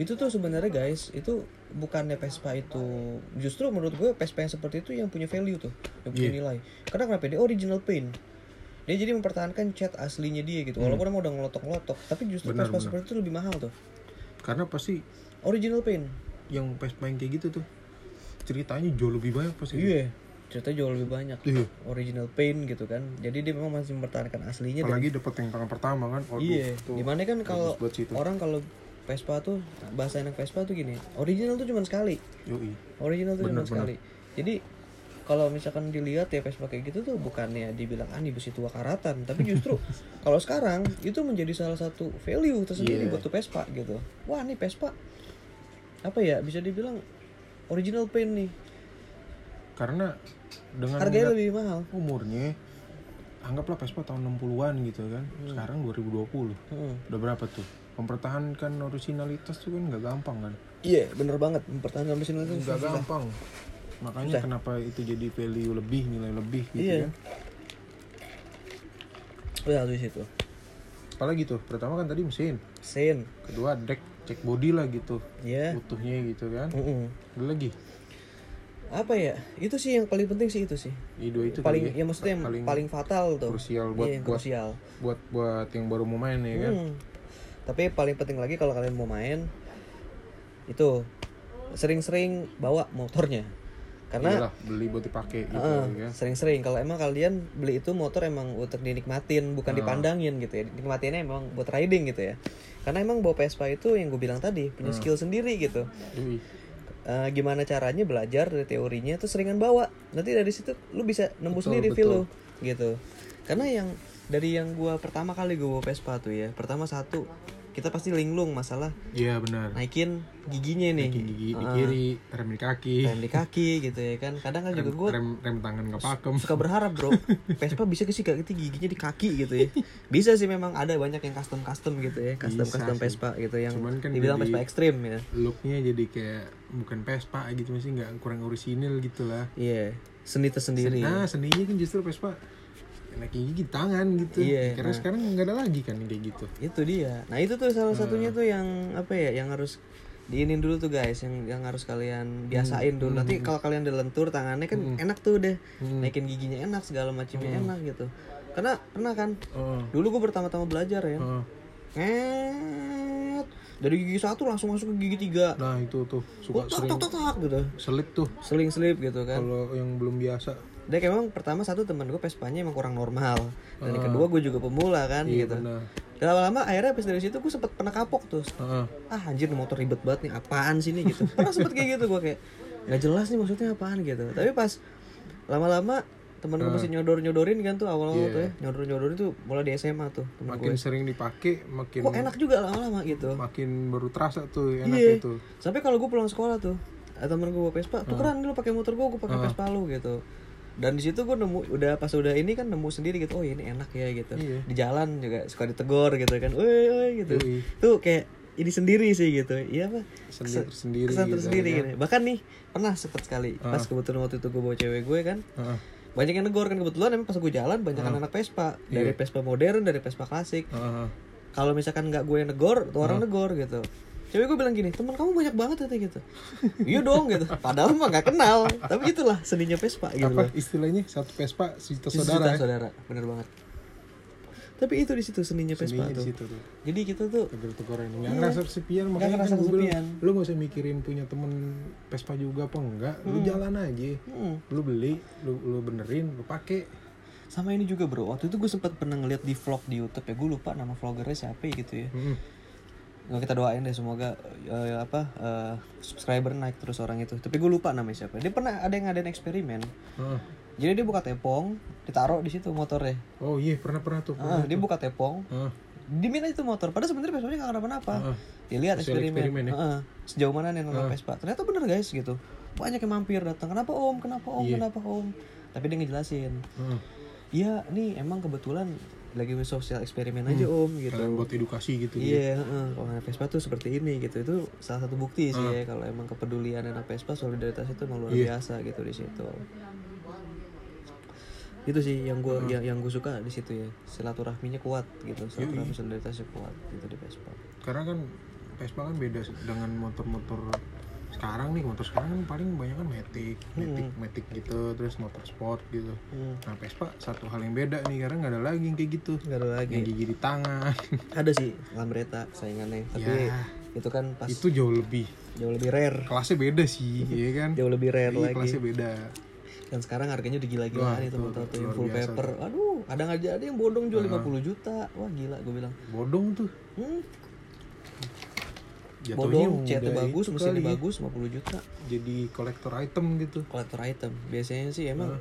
Itu tuh sebenarnya guys, itu bukannya Vespa itu justru menurut gue Vespa yang seperti itu yang punya value tuh, yang punya nilai. Karena kenapa? Dia original paint. Dia jadi mempertahankan cat aslinya dia gitu. Walaupun emang udah ngelotok-ngelotok, tapi justru Benar, Vespa benar. seperti itu lebih mahal tuh. karena pasti Original paint. yang Vespa yang kayak gitu tuh ceritanya jauh lebih banyak pasti. Iya. Ceritanya jauh lebih banyak. Iya. Original paint gitu kan. Jadi dia memang masih mempertahankan aslinya dan apalagi dapat yang tangan pertama kan Iya, tuh. di mana kan kalau orang kalau Vespa tuh bahasa enak Vespa tuh gini, original tuh cuma sekali, Yoi. original tuh cuma sekali. Jadi kalau misalkan dilihat ya Vespa kayak gitu tuh bukannya dibilang ah ini besi tua karatan, tapi justru kalau sekarang itu menjadi salah satu value tersendiri Iya. buat tuh Vespa gitu. Wah nih Vespa apa ya bisa dibilang original paint nih, karena dengan harganya lebih mahal. umurnya anggaplah Vespa tahun 60-an gitu kan sekarang 2020 Hmm. udah berapa tuh mempertahankan originalitas tuh kan nggak gampang kan? Iya bener banget. Mempertahankan itu nggak susah. gampang. Makanya Susah. kenapa itu jadi value lebih nilai lebih gitu Iya. kan? Udah di situ. apalagi tuh pertama kan tadi mesin. Mesin, kedua deck cek body lah gitu. Ya. utuhnya gitu kan. Mm-mm. ada lagi? Apa ya? Itu sih yang paling penting sih itu sih. Dua itu paling kali ya maksudnya yang paling paling, fatal tuh. krusial buat iya, buat krusial. buat buat yang baru mau main ya kan? Hmm. Tapi paling penting lagi kalau kalian mau main itu sering-sering bawa motornya. Karena Iyalah, beli buat dipakai gitu Heeh, ya. sering-sering. Kalau emang kalian beli itu motor emang untuk dinikmatin bukan dipandangin gitu ya. Dinikmatinnya emang buat riding gitu ya. Karena emang bawa Vespa itu yang gue bilang tadi punya skill sendiri gitu. Eh, gimana caranya belajar dari teorinya terus seringan bawa. Nanti dari situ lu bisa nembus Betul, sendiri feel lu gitu. Karena yang dari yang gua pertama kali gue bawa Vespa tuh ya pertama satu kita pasti linglung masalah Iya benar. naikin giginya nih Naikin gigi di kiri, rem di kaki, rem di kaki gitu ya kan kadang kan juga gue rem rem tangan nggak pakem. suka berharap bro Vespa bisa sih gak gitu giginya di kaki gitu ya bisa sih memang ada banyak yang custom custom gitu ya custom Bisa custom sih. Vespa gitu yang Cuman kan dibilang Vespa ekstrim ya Looknya jadi kayak bukan Vespa gitu masih nggak kurang orisinil gitu lah. iya seni tersendiri Nah seninya kan justru Vespa enak gigi di tangan gitu. Iya, Karena nah. sekarang nggak ada lagi kan yang kayak gitu. itu dia. Nah itu tuh salah satunya tuh yang apa ya yang harus diinin dulu tuh guys. Yang yang harus kalian biasain dulu. Nanti kalau kalian udah lentur tangannya kan enak tuh deh Hmm. naikin giginya enak segala macamnya enak gitu. Karena pernah kan? Oh. dulu gue pertama-tama belajar ya. Oh. nget. Dari gigi satu langsung masuk ke gigi tiga. Nah itu tuh. Suka tak sering tak tak tak gitu. Selip tuh. Seling selip gitu kan. Kalau yang belum biasa. Dia emang pertama satu teman gue Vespanya emang kurang normal. Dan yang kedua gue juga pemula kan Iya gitu. benar. dan lama-lama akhirnya habis dari situ gue sempet pernah kapok tuh. Heeh. ah anjir motor ribet banget nih apaan sih nih gitu. Pernah sempet kayak gitu gue kayak nggak jelas nih maksudnya apaan gitu. Tapi pas lama-lama temen gue masih nyodor nyodorin kan tuh awal-awal tuh ya nyodor nyodorin tuh mulai di SMA tuh temen makin gue sering dipakai makin kok enak juga lama-lama gitu. makin baru terasa tuh Iya. enaknya tuh sampai kalau gue pulang sekolah tuh ada temen gue bawa Vespa tukeran dulu pakai motor gue gue pakai Vespa lu gitu dan di situ gue nemu udah pas udah ini kan nemu sendiri gitu oh ini enak ya gitu. Iya. di jalan juga suka ditegor gitu kan woi woi gitu. Yoi. tuh kayak ini sendiri sih gitu. Iya apa? Sendiri- sendiri kesan gitu, tersendiri ya. gitu. Bahkan nih pernah sempet sekali pas kebetulan waktu itu gue bawa cewek gue kan Heeh. banyak yang negor kan. Kebetulan emang pas gue jalan banyak anak Vespa. Dari Vespa modern dari Vespa klasik. Heeh. kalau misalkan nggak gue yang negor tuh orang negor gitu cewek gue bilang gini teman kamu banyak banget tuh gitu. Iya dong gitu. Padahal mah nggak kenal. Tapi itulah seninya Vespa gitu apa istilahnya? Satu Vespa satu saudara ya? saudara bener banget. Tapi itu di situ seninya Vespa Seninya tuh. situ tuh. Jadi kita tuh tegur-teguran nggak ngerasa kesepian makanya Iya. ngerasa kan bilang kesepian. lu gak usah mikirin punya temen Vespa juga apa enggak. Lu jalan aja. Hmm, lu beli lu lu benerin lu pakai sama ini juga bro. Waktu itu gue sempat pernah ngeliat di vlog di YouTube ya. Gue lupa nama vloggernya siapa ya gitu ya. Hmm. Nggak kita doain deh semoga eh, apa eh, subscriber naik terus orang itu. Tapi gue lupa namanya siapa. Dia pernah ada yang ngadain eksperimen. Heeh. jadi dia buka tepung ditaruh di situ motornya. Oh iya pernah pernah tuh. Ah, dia buka tepung Heeh. dimin aja tuh motor. Padahal sebenarnya Vespa nggak kenapa-napa. Heeh. dia lihat eksperimen, eksperimen ya? Heeh. sejauh mana nih nonton Vespa? Ternyata bener guys gitu. Banyak yang mampir datang. Kenapa om? Kenapa om? Iya. kenapa om? Tapi dia ngejelasin. Heeh. iya nih emang kebetulan lagi sosial eksperimen aja om gitu Kalian buat edukasi gitu ya. Iya, heeh. kalau anak Vespa tuh seperti ini gitu. Itu salah satu bukti sih ya kalau emang kepedulian anak Vespa solidaritas itu emang luar Iya. biasa gitu di situ. Itu sih yang gue yang, yang gue suka di situ ya. Silaturahminya kuat gitu. Silaturahmi solidaritasnya kuat gitu di Vespa. karena kan Vespa kan beda dengan motor-motor sekarang nih motor sekarang kan paling banyak kan matic matic matic gitu terus motor sport gitu Hmm. nah Vespa satu hal yang beda nih karena nggak ada lagi yang kayak gitu Gak ada lagi. yang gigi di tangan Ada sih Lambretta saingannya. Tapi Ya. itu kan pas itu jauh lebih jauh lebih rare. kelasnya beda sih ya kan Jauh lebih rare Iya, lagi. kelasnya beda Dan sekarang harganya udah gila-gilaan itu motor tuh yang full biasa paper. Aduh, ada nggak ada yang bodong jual 50 juta. Wah gila gue bilang. bodong tuh Hmm, jatuhnya bodong, catnya udah bagus, mesinnya kali ya, bagus, 50 juta. jadi kolektor item gitu Collector item. Biasanya sih emang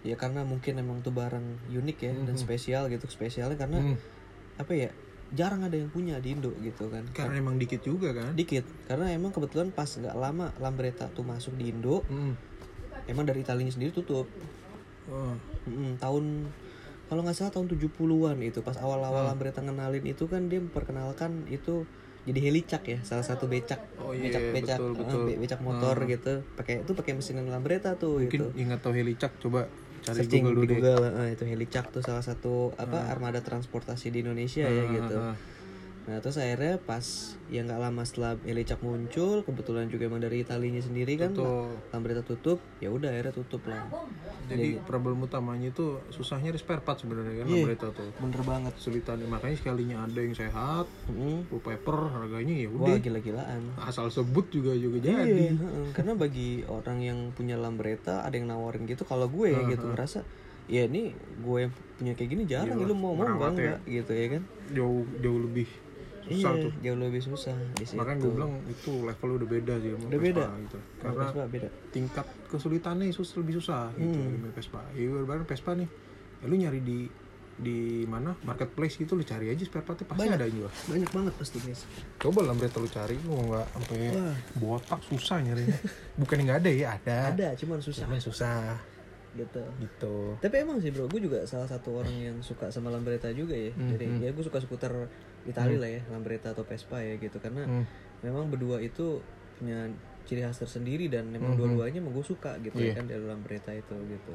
ya karena mungkin emang tuh barang unik ya dan spesial gitu. Spesialnya karena Hmm. apa ya? Jarang ada yang punya di Indo gitu kan. karena emang dikit juga kan Dikit. Karena emang kebetulan pas nggak lama Lambretta tuh masuk di Indo, Hmm. emang dari Italinya sendiri tutup. Oh. Mm, tahun kalau nggak salah tahun 70-an itu pas awal-awal Lambretta ngenalin itu kan dia memperkenalkan itu jadi helicak ya salah satu becak. Oh iya, becak becak betul, eh, betul. be- becak motor gitu. Pakai itu pakai mesin Lambretta tuh mungkin gitu. ingat tau helicak coba cari searching Google di dulu deh. Google eh, itu helicak tuh salah satu apa armada transportasi di Indonesia ya gitu. ah. Nah terus akhirnya pas ya nggak lama setelah helicak muncul kebetulan juga emang dari Italinya sendiri kan Tuh. Lambretta tutup ya udah akhirnya tutup lah Jadi problem utamanya itu susahnya di spare part sebenarnya kan Iya. Lambretta tuh. bener banget Kesulitan makanya sekalinya ada yang sehat, Mm. full paper harganya ya wah udah gila-gilaan asal sebut juga juga Iya, jadi. heeh. karena bagi orang yang punya Lambretta ada yang nawarin gitu kalau gue ya gitu ngerasa ya ini gue yang punya kayak gini jarang Iya, lu mau mau enggak enggak gitu ya kan Jauh jauh lebih susah iya tuh. jauh lebih susah di situ Makanya gue bilang itu level udah beda sih sama Udah beda. Vespa gitu. Kalau Karena Vespa beda tingkat kesulitannya sus lebih susah gitu Hmm. Vespa. Ya baru Vespa nih. Ya, lu nyari di di mana marketplace gitu lu cari aja spare partnya pasti Banyak. ada jual banyak banget pasti guys coba Lambretta lu cari lu nggak sampai botak susah nyari bukan nggak ada ya ada ada cuman susah Cuman susah gitu gitu tapi emang sih bro gue juga salah satu orang yang suka sama Lambretta juga ya Hmm, jadi hmm. ya gue suka skuter Itali lah ya Lambretta atau Vespa ya gitu karena Hmm. memang berdua itu punya ciri khas tersendiri dan memang Mhm. dua-duanya emang gue suka gitu ya Iya. kan dari Lambretta itu gitu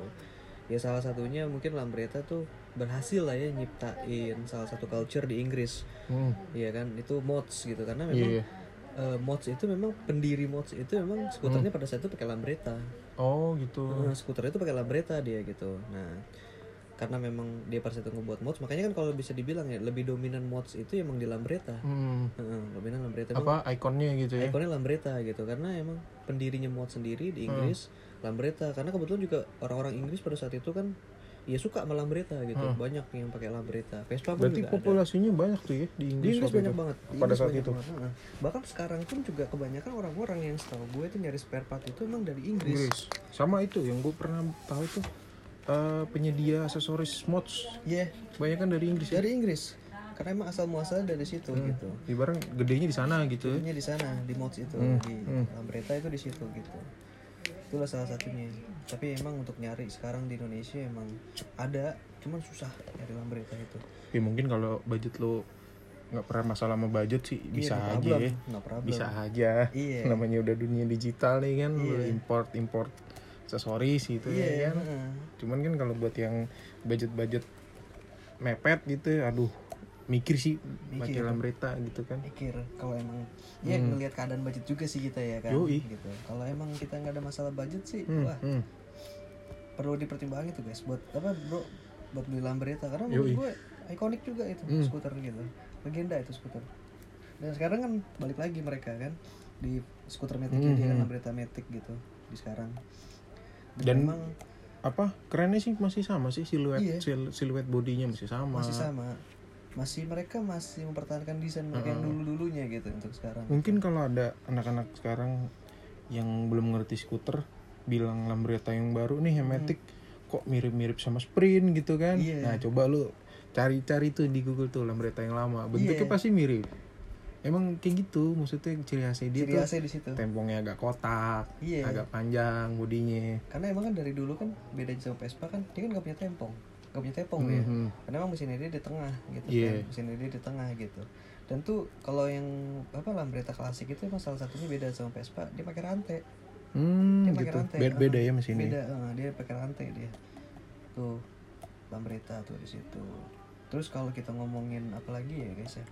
ya salah satunya mungkin Lambretta tuh berhasil lah ya nyiptain salah satu culture di Inggris Hmm. Iya kan itu mods gitu karena memang Iya. eh, mods itu memang pendiri mods itu memang skuternya pada saat itu pakai Lambretta oh gitu Nah, skuter itu pakai Lambretta dia gitu. Nah, karena memang dia saat itu ngebuat mods, makanya kan kalau bisa dibilang ya lebih dominan mods itu emang di Lambretta. Hmm. Dominan Lambretta. Emang apa ikonnya gitu ya? Ikonnya Lambretta gitu karena emang pendirinya mod sendiri di Inggris Lambretta karena kebetulan juga orang-orang Inggris pada saat itu kan ya suka sama Lambretta gitu. Banyak yang pakai Lambretta Vespa pun berarti juga ada. populasinya banyak tuh ya di di Inggris, Inggris waktu banyak itu. banget. Di pada Inggris saat itu? banget, bahkan sekarang pun juga kebanyakan orang-orang yang setahu gue itu nyari spare part itu emang dari Inggris, Inggris. Sama itu yang gue pernah tahu tuh eh, penyedia aksesoris mods. Iya, banyak kan dari Inggris ya? Dari Inggris. Karena emang asal muasalnya dari situ gitu. Ibarat gedenya di sana gitu ya? Jadinya di sana di mods itu. Hmm, di Lambretta itu di situ gitu. Itulah salah satunya. Tapi emang untuk nyari sekarang di Indonesia emang ada cuman susah nyari Lambretta itu. Ya mungkin kalau budget lo nggak pernah masalah sama budget sih bisa no aja ya. problem. bisa aja. Iya. namanya udah dunia digital nih kan Iya. import import aksesoris gitu iya ya kan cuman kan kalau buat yang budget budget mepet gitu aduh mikir sih Mikir. Lambretta gitu kan mikir kalau emang ya ngelihat keadaan budget juga sih kita ya kan Hmm. Yoi. gitu kalau emang kita nggak ada masalah budget sih Hmm, wah hmm. perlu dipertimbangin tuh guys buat apa bro buat beli Lambretta karena Yoi. menurut gue ikonik juga itu Hmm. skuter gitu legenda itu skuter dan sekarang kan balik lagi mereka kan di skuter Matic Hmm, dia kan hmm. Lambretta Matic gitu di sekarang Dan- memang apa kerennya sih masih sama sih siluet Iya. sil- siluet bodinya masih sama masih sama masih mereka masih mempertahankan desain mereka yang dulu dulunya gitu untuk sekarang mungkin kalau ada anak-anak sekarang yang belum ngerti skuter bilang Lambretta yang baru nih yang Matic kok mirip-mirip sama Sprint gitu kan Hmm. Iya. nah coba lu cari-cari tuh di Google tuh Lambretta yang lama bentuknya Iya. pasti mirip emang kayak gitu maksudnya ciri khasnya dia ciri tuh khasnya di situ tempongnya agak kotak Iya. agak panjang bodinya karena emang kan dari dulu kan beda sama Vespa kan dia kan gak punya tempong gak punya tempong dia Mhm. karena emang mesinnya dia di tengah gitu Iya. kan mesinnya dia di tengah gitu dan tuh kalau yang apa Lambretta klasik itu emang salah satunya beda sama Vespa dia pakai rantai Hmm, dia pakai gitu. rantai Beda, beda eh, ya mesinnya. beda eh, dia pakai rantai dia tuh Lambretta tuh di situ terus kalau kita ngomongin apa lagi ya guys ya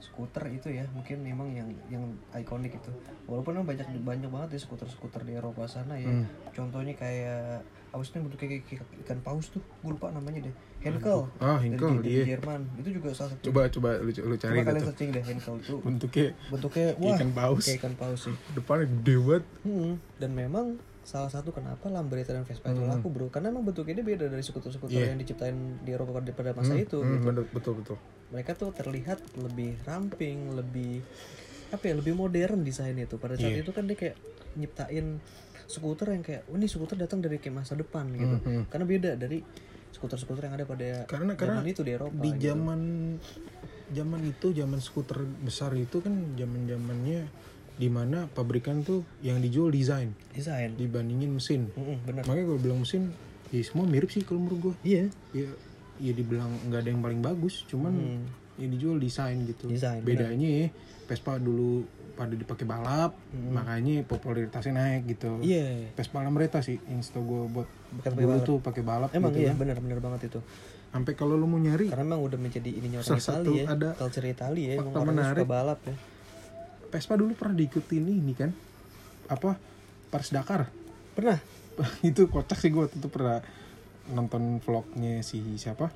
skuter itu ya mungkin memang yang yang ikonik itu. Walaupun memang banyak banyak banget ya skuter-skuter di Eropa sana ya. Hmm. contohnya kayak apa sih bentuknya kayak, kayak ikan paus tuh gue lupa namanya deh. Henkel. Ah, dari, Henkel, dari iya. Jerman. Itu juga salah satu. Coba coba lu, lu cari coba kalian searching deh Henkel tuh Bentuknya bentuknya wah ikan paus. kayak ikan paus sih. Depannya gede banget. Hmm, dan memang salah satu kenapa Lambretta dan Vespa itu laku bro karena emang bentuknya beda dari skuter-skuter Hmm. Iya. yang diciptain di Eropa pada, pada masa itu Hmm, gitu. betul betul. mereka tuh terlihat lebih ramping lebih apa ya lebih modern desainnya tuh pada saat Iya. itu kan dia kayak nyiptain skuter yang kayak oh, ini skuter datang dari kayak masa depan gitu Hmm, karena beda dari skuter-skuter yang ada pada Karena- zaman karena itu di Eropa di gitu. zaman zaman itu zaman skuter besar itu kan zaman zamannya di mana pabrikan tuh yang dijual desain. Desain. Dibandingin mesin. Mm-mm, bener. Makanya gue bilang mesin ya semua mirip sih kalau menurut gue iya. Ya ya dibilang nggak ada yang paling bagus cuman Hmm. ya dijual desain gitu. Desain, bedanya ya Vespa dulu pada dipakai balap makanya popularitasnya naik gitu. Iya. Vespa Lambretta sih yang gue buat Bukan dulu balap. tuh pakai balap emang gitu iya kan. bener bener banget itu. Sampai kalau lu mau nyari karena emang udah menjadi ininya orang Itali ya ada culture Itali ya emang orang menarik. suka balap ya Vespa dulu pernah diikutin ini kan? Apa? Paris Dakar? Pernah. Itu kocak sih gue itu pernah nonton vlognya si siapa?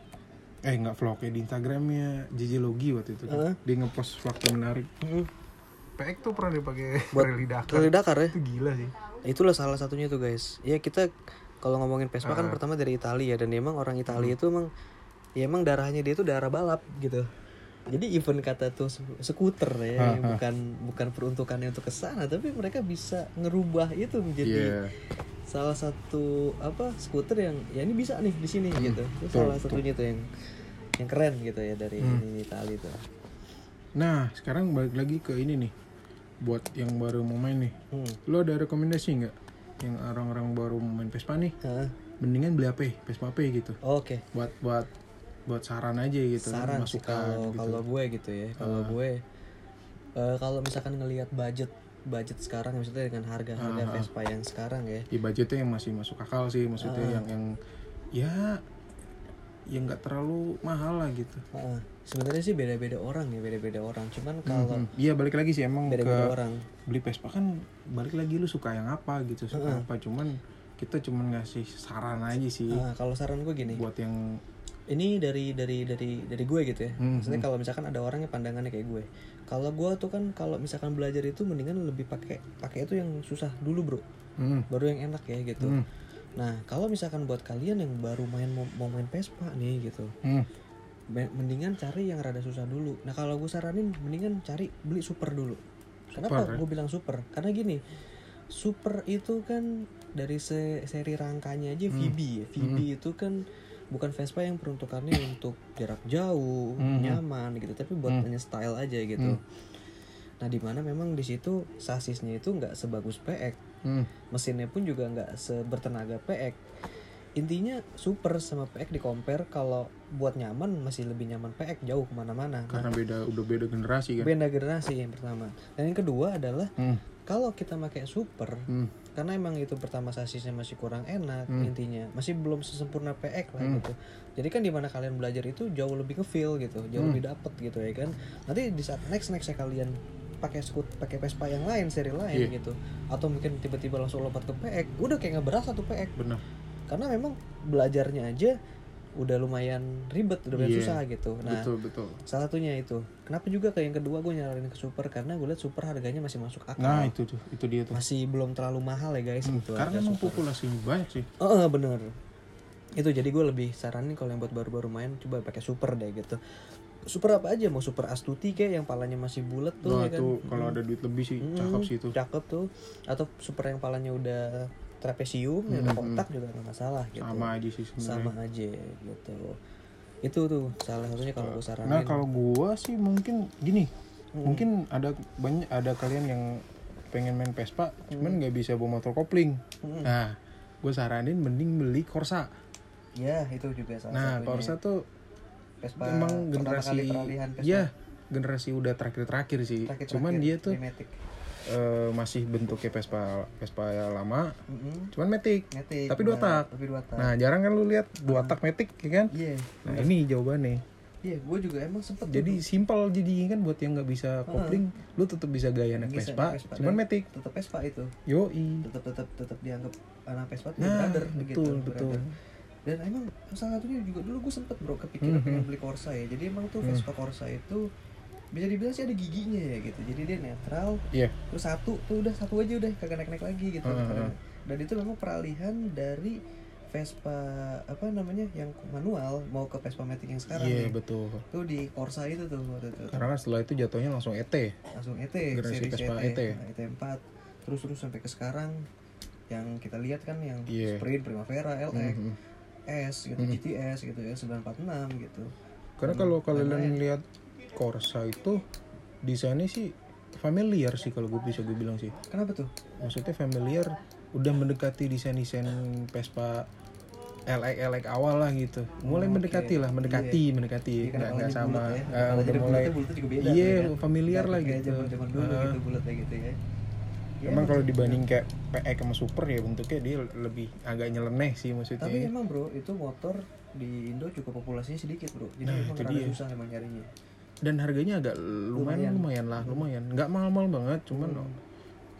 Eh nggak vlognya di Instagramnya JJ Logi waktu itu kan. Heeh. dia ngepost fakta menarik. Mm. PX tuh pernah dipakai Buat rally Dakar. Rally Dakar ya? Itu gila sih. Itulah salah satunya tuh guys. Ya kita kalau ngomongin Vespa kan Ah. pertama dari Italia dan emang orang Italia itu emang ya emang darahnya dia itu darah balap gitu jadi even kata tuh skuter ya yang bukan bukan peruntukannya untuk ke sana tapi mereka bisa ngerubah itu menjadi Iya. salah satu apa skuter yang ya ini bisa nih di sini gitu itu betul, salah satunya tuh yang yang keren gitu ya dari Hmm. ini Itali tuh Nah, sekarang balik lagi ke ini nih. Buat yang baru mau main nih. hmm. Lo ada rekomendasi nggak? Yang orang-orang baru mau main Vespa nih, mendingan beli apa? Vespa apa gitu. oke Buat buat buat saran aja gitu, saran sih masukan kalau gitu. kalau gue gitu ya kalau Ah. gue eh, kalau misalkan ngelihat budget budget sekarang maksudnya dengan harga harga ah. Vespa yang sekarang ya Ya budgetnya yang masih masuk akal sih, maksudnya Ah. yang yang ya yang nggak terlalu mahal lah gitu. Heeh. sebenarnya sih beda-beda orang ya beda-beda orang cuman kalau Mhm. Iya balik lagi sih emang beda-beda ke orang beli Vespa kan balik lagi lu suka yang apa gitu suka Heeh. apa cuman kita cuman ngasih saran aja sih Nah, kalau saran gue gini buat yang ini dari dari dari dari gue gitu ya. Hmm, maksudnya kalau misalkan ada orang yang pandangannya kayak gue. Kalau gue tuh kan kalau misalkan belajar itu mendingan lebih pakai pakai itu yang susah dulu bro. Hmm, baru yang enak ya gitu. Hmm, nah kalau misalkan buat kalian yang baru main mau, mau main Vespa nih gitu. Hmm. me- mendingan cari yang rada susah dulu. Nah kalau gue saranin mendingan cari beli super dulu. Kenapa Super, ya? gue bilang super? Karena gini super itu kan dari se- seri rangkanya aja VB ya. VB itu kan bukan Vespa yang peruntukannya untuk jarak jauh Hmm. nyaman gitu tapi buat Hmm. hanya style aja gitu. Nah di mana memang di situ sasisnya itu nggak sebagus PX Hmm. mesinnya pun juga nggak sebertenaga PX intinya super sama PX di compare kalau buat nyaman masih lebih nyaman PX jauh ke mana-mana. Nah, karena beda udah beda generasi kan? Beda generasi yang pertama. Dan yang kedua adalah hmm, kalau kita pakai super hmm, karena emang itu pertama sasisnya masih kurang enak Hmm. intinya masih belum sesempurna PX lah Hmm. gitu jadi kan di mana kalian belajar itu jauh lebih ke feel gitu jauh Hmm. lebih dapet gitu ya kan nanti di saat next nextnya kalian pakai skut pakai Vespa yang lain seri lain Iya. gitu atau mungkin tiba-tiba langsung lompat ke PX udah kayak nggak berasa tuh PX benar karena memang belajarnya aja udah lumayan ribet udah lumayan Iya, susah gitu. Nah betul betul. salah satunya itu. Kenapa juga ke yang kedua gue nyaranin ke super? Karena gue lihat super harganya masih masuk akal. Nah itu tuh itu dia tuh. Masih belum terlalu mahal ya guys Hmm, gitu. karena emang super. populasinya banyak sih. Oh, bener. Itu jadi gue lebih saranin kalau yang buat baru-baru main coba pakai super deh gitu. Super apa aja? Mau super astuti kayak yang palanya masih bulat tuh Nah ya kan. itu kalau ada duit lebih sih cakep sih itu. Cakep tuh. Atau super yang palanya udah trapesium yang udah Mm, kotak juga nggak masalah gitu. sama aja sih sebenarnya Sama aja gitu. Itu tuh salah satunya kalau gue saranin. Nah kalau gua sih mungkin gini, Hmm. mungkin ada banyak ada kalian yang pengen main Vespa, cuman nggak bisa bawa motor kopling. Hmm. Nah, gue saranin mending beli Corsa. Ya, itu juga salah Nah, satunya. Corsa tuh Vespa emang generasi, kali peralihan Vespa. ya generasi udah terakhir-terakhir sih. Terakhir-terakhir, Cuman dia tuh. Eh, masih bentuknya Vespa Vespa lama, Mm-mm. cuman metik. Tapi dua tak. Tapi dua tak. Nah, jarang kan lu lihat dua tak metik, ya kan? Iya. Nah, ini jawabannya. Iya, gue juga emang sempet Jadi simpel jadi kan buat yang nggak bisa kopling, lu tetap bisa gaya naik Vespa, Vespa. cuman metik. tetap Vespa itu Yoi. tetap tetap tetap dianggap anak Vespa tuh Nah, brother betul, begitu betul. brother. dan emang salah satunya juga dulu gue sempet bro kepikiran Mhm. pengen beli Corsa ya jadi emang tuh Hmm. Vespa Corsa itu bisa dibilang sih ada giginya ya gitu jadi dia netral Iya. terus satu tuh udah satu aja udah kagak naik naik lagi gitu Heeh, heeh. dan itu memang peralihan dari Vespa apa namanya yang manual mau ke Vespa Matic yang sekarang Iya nih. betul. tuh di Corsa itu tuh waktu itu Karena setelah itu jatuhnya langsung ET. langsung ET Generasi Vespa ET, ET. Nah, ET4 terus terus sampai ke sekarang yang kita lihat kan yang Iya. Sprint Primavera LX Mhm. S gitu Mhm. GTS gitu ya 946 gitu Karena Hmm, kalau kalian lihat Corsa itu desainnya sih familiar sih kalau gue bisa gue bilang sih. kenapa tuh Maksudnya familiar udah mendekati desain-desain Vespa LX awal lah gitu. Mulai Oke. mendekati lah, mendekati, mendekati. Iya, Nggak nggak sama. bulat ya. Ah, Kalau udah jadi mulai. bulatnya bulatnya juga beda Iya, ya kan. familiar Nggak lah gitu. zaman-zaman dulu Ah. gitu bulatnya gitu ya Ya, Emang kalau emang- dibanding kayak PX sama Super ya bentuknya dia lebih agak nyeleneh sih maksudnya. tapi emang bro itu motor di Indo cukup populasinya sedikit bro jadi Nah, emang itu dia. susah emang nyarinya dan harganya agak lumayan lumayan, lah lumayan. Nggak mahal-mahal banget cuman Hmm.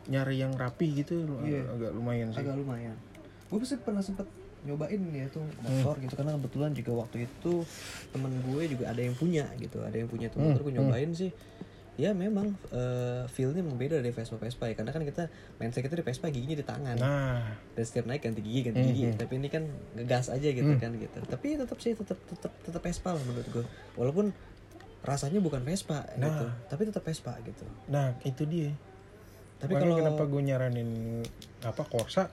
nyari yang rapi gitu Iya. agak lumayan sih. Agak lumayan. Gue pasti pernah sempet nyobain ya tuh motor Hmm. gitu. Karena kebetulan juga waktu itu temen gue juga ada yang punya gitu ada yang punya tuh Hmm, motor gue nyobain sih. Ya memang eh, feelnya memang beda dari Vespa Vespa ya. Karena kan kita mindset kita di Vespa giginya di tangan. Nah. Dan setiap naik ganti gigi ganti Hmm, gigi. Hmm. tapi ini kan ngegas aja gitu Hmm. kan gitu. Tapi tetap sih tetap tetap tetap Vespa lah menurut gue walaupun rasanya bukan Vespa gitu. Nah. tapi tetap Vespa gitu. Nah itu dia. Tapi kalau kenapa gue nyaranin apa Corsa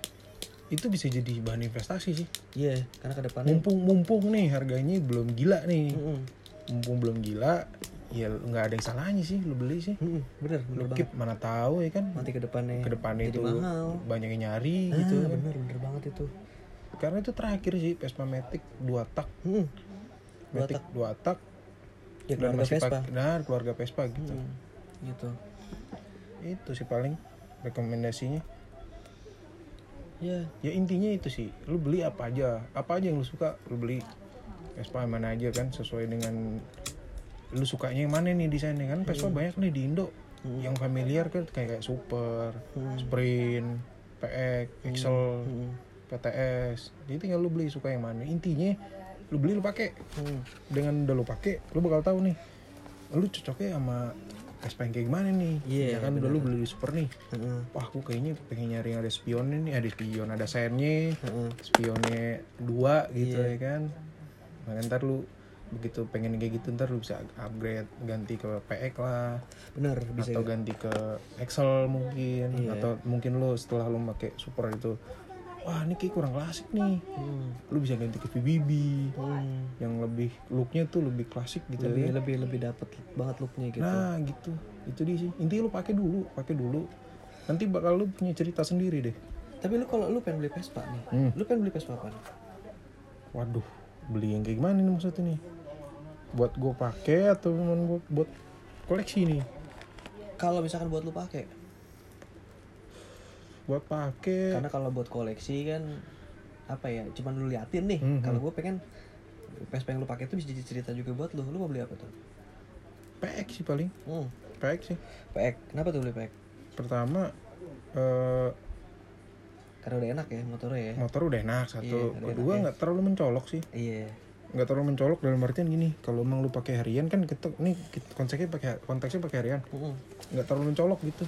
itu bisa jadi bahan investasi sih. Iya karena ke depannya mumpung mumpung nih harganya belum gila nih. Mm-mm. mumpung belum gila ya nggak ada yang salahnya sih lu beli sih. Hmm, bener lu bener keep banget mana tahu ya kan? Nanti ke depannya ke depannya itu mahal. banyak yang nyari Ah, gitu. bener bener banget itu. Karena itu terakhir sih Vespa Matic dua tak. Hmm. Dua Matic tak. dua tak ya keluarga masih Vespa. nah keluarga Vespa gitu. Hmm, gitu. Itu sih paling rekomendasinya. Ya. Ya intinya itu sih. Lu beli apa aja. Apa aja yang lu suka lu beli. Vespa yang mana aja kan sesuai dengan lu sukanya yang mana nih desainnya kan. Vespa banyak nih di Indo. Hmm. yang familiar kan kayak kayak Super, Hmm. Sprint, PX, Excel, Hmm. PTS. Jadi tinggal lu beli suka yang mana. Intinya lu beli lu pakai. Hmm. Dengan udah lu pakai, lu bakal tahu nih. Lu cocoknya sama Vespa yang kayak gimana nih. Iya, ya kan udah lu beli di Super nih. Heeh. Wah, aku kayaknya pengen nyari yang ada spionnya nih, ada spion, ada sennya, Heeh. spionnya dua gitu Iya. ya kan. Nah, ntar lu begitu pengen kayak gitu ntar lu bisa upgrade ganti ke PX lah bener bisa atau ganti ke Excel mungkin Iya. atau mungkin lu setelah lu pakai super itu wah ini kayak kurang klasik nih Hmm. lu bisa ganti ke VBB Hmm. yang lebih looknya tuh lebih klasik gitu lebih ya. lebih lebih dapet banget looknya gitu nah gitu itu dia sih intinya lu pakai dulu pakai dulu nanti bakal lu punya cerita sendiri deh tapi lu kalau lu pengen beli Vespa nih Hmm. lu pengen beli Vespa apa nih? waduh beli yang kayak gimana nih maksudnya nih buat gue pakai atau gua buat koleksi nih kalau misalkan buat lu pakai buat pakai karena kalau buat koleksi kan apa ya cuman lu liatin nih. Mhm. kalau gue pengen Vespa yang lu pakai itu bisa jadi cerita juga buat lu. Lu mau beli apa tuh? PX sih paling. Hmm. PX sih. PX kenapa tuh beli PX pertama eh, karena udah enak ya motornya ya. motor udah enak satu. Iya, kedua ya. nggak terlalu mencolok sih. Iya. Nggak terlalu mencolok dalam artian gini kalau emang lu pakai harian kan kita nih konteksnya pakai konteksnya pakai harian. Mhm. nggak terlalu mencolok gitu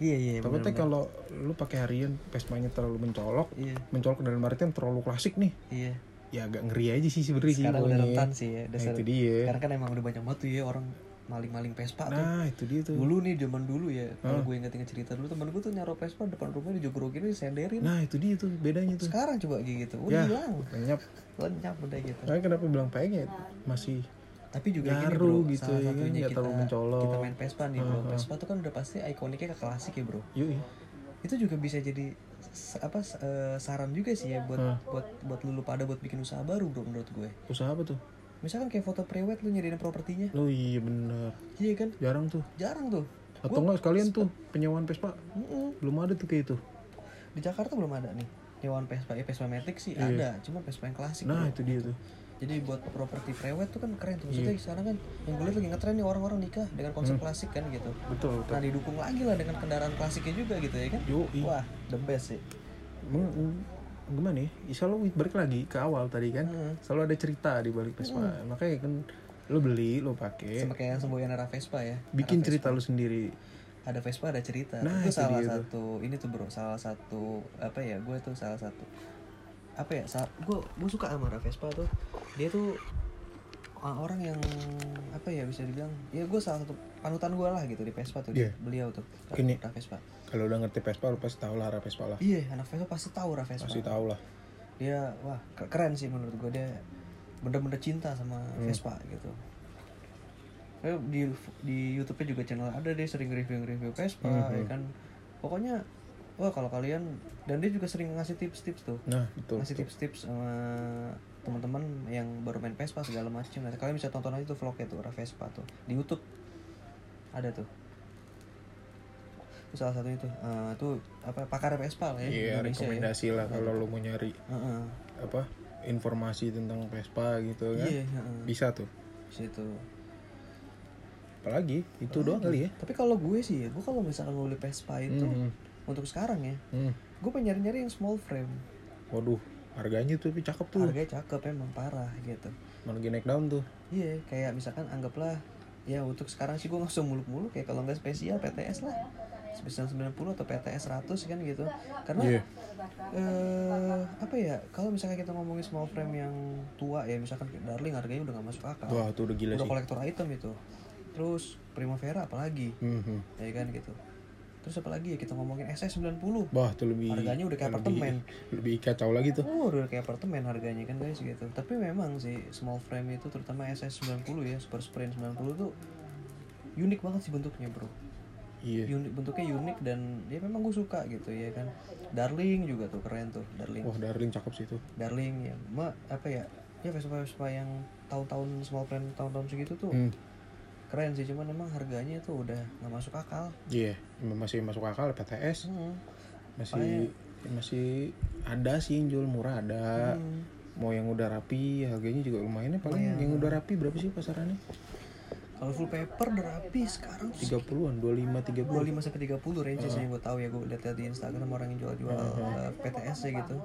iya iya takutnya bener-bener. kalau lu pakai harian Vespanya terlalu mencolok iya. mencolok dalam artian terlalu klasik nih. Iya. Ya agak ngeri aja sih sebenarnya sih sekarang udah rentan sih ya nah, dasar itu dia. sekarang kan emang udah banyak banget tuh ya orang maling-maling Vespa tuh. Nah itu dia tuh. Dulu nih zaman dulu ya kalau gue inget-inget cerita dulu temen gue tuh nyaro Vespa depan rumahnya dijogrokin disenderin. Nah itu dia tuh bedanya tuh. Sekarang coba kayak gitu ya udah hilang. lenyap. Lenyap udah gitu. Nah, kenapa bilang PX ya masih tapi juga gini Nyaru bro gitu salah ya satunya kita mencolok. kita main Vespa nih bro. Vespa tuh kan udah pasti ikoniknya ke klasik ya bro. Yuk itu juga bisa jadi apa eh, saran juga sih ya buat buat buat lu pada buat bikin usaha baru bro menurut gue. Usaha apa tuh? Misalkan kayak foto prewed lu nyediain propertinya. Oh iya bener. Iya kan? Jarang tuh. Jarang tuh. Atau enggak sekalian tuh penyewaan Vespa. Mm-mm. belum ada tuh kayak itu. Di Jakarta belum ada nih nyewaan Vespa. Ya Vespa Matic sih ada cuma Vespa yang klasik nah bro. itu dia tuh jadi buat properti prewed tuh kan keren tuh. Maksudnya sekarang kan yang gue lihat lagi ngetren nih orang-orang nikah dengan konsep klasik kan gitu. Betul betul. Nah didukung lagi lah dengan kendaraan klasiknya juga gitu ya kan? Yo wah the best sih. Mm, gimana ya? Selalu balik lagi ke awal tadi kan? Heeh. selalu ada cerita di balik Vespa. Makanya kan lo beli lo pakai. Sama kayak yang semboyan era Vespa ya. Bikin cerita lo sendiri. Ada Vespa ada cerita. Nah, itu itu salah dia tuh. satu ini tuh bro salah satu apa ya gue tuh salah satu apa ya gue gue suka sama Vespa tuh. Dia tuh uh, orang yang apa ya bisa dibilang ya gue salah satu panutan gue lah gitu di Vespa tuh dia, beliau tuh Gini. Vespa. kalau udah ngerti Vespa lo pasti tahu lah Vespa lah. Iya anak Vespa pasti tahu Vespa. Pasti tahu lah. Dia wah ke- keren sih menurut gue dia bener-bener cinta sama Hmm. Vespa gitu. Eh, di di YouTube-nya juga channel ada deh sering review-review Vespa Hmm, ya kan. Pokoknya wah kalau kalian dan dia juga sering ngasih tips-tips tuh. Nah betul ngasih tips-tips sama teman-teman yang baru main Vespa segala macam nah, kalian bisa tonton aja tuh vlognya tuh Ra Vespa tuh di YouTube. Ada tuh. Itu salah satu itu Eh, tuh apa pakar Vespa lah ya iya Indonesia ya. rekomendasi lah kalau lo mau nyari Heeh. apa informasi tentang Vespa gitu kan. Iya heeh. bisa tuh. Situ apalagi itu doang kali ya. Tapi kalau gue sih ya gue kalau misalkan mau beli Vespa itu Mhm. Untuk sekarang ya. Hmm. gue pengen nyari-nyari yang small frame. Waduh harganya tuh tapi cakep tuh. Harganya cakep emang parah gitu. Mau lagi naik daun tuh. Iya kayak misalkan anggaplah ya untuk sekarang sih gue nggak usah muluk-muluk kayak kalau nggak spesial PTS lah. Spesial 90 atau PTS 100 kan gitu. Karena Iya. eh apa ya kalau misalkan kita ngomongin small frame yang tua ya misalkan Darling harganya udah nggak masuk akal. Wah tuh udah gila udah sih. kolektor item itu. Terus Primavera apalagi? Mhm. ya kan gitu terus apa lagi ya kita ngomongin SS90 Wah, itu lebih Harganya udah kayak lebih- apartemen. Lebih kacau lagi tuh. Oh, udah kayak apartemen harganya kan guys gitu. Tapi memang sih small frame itu terutama SS90 ya, Super Sprint 90 tuh unik banget sih bentuknya, Bro. Iya. Unik bentuknya unik dan ya memang gue suka gitu ya kan. Darling juga tuh keren tuh, Darling. Wah, Darling cakep sih itu. Darling ya. Ma, apa ya? Ya Vespa-Vespa yang tahun-tahun small frame tahun-tahun segitu tuh Hmm. Keren sih, cuman memang harganya tuh udah nggak masuk akal. Iya, masih masuk akal PTS. Hmm. Masih masih ada sih yang jual murah ada. Hmm. Mau yang udah rapi harganya juga lumayan ya paling Lumayan. yang udah rapi berapa sih pasarannya? Kalau full paper udah rapi sekarang 30-an, 25 30. 25 sampai 30 range sih gue tahu ya gue lihat di Instagram orang yang jual-jual uh, PTS ya gitu.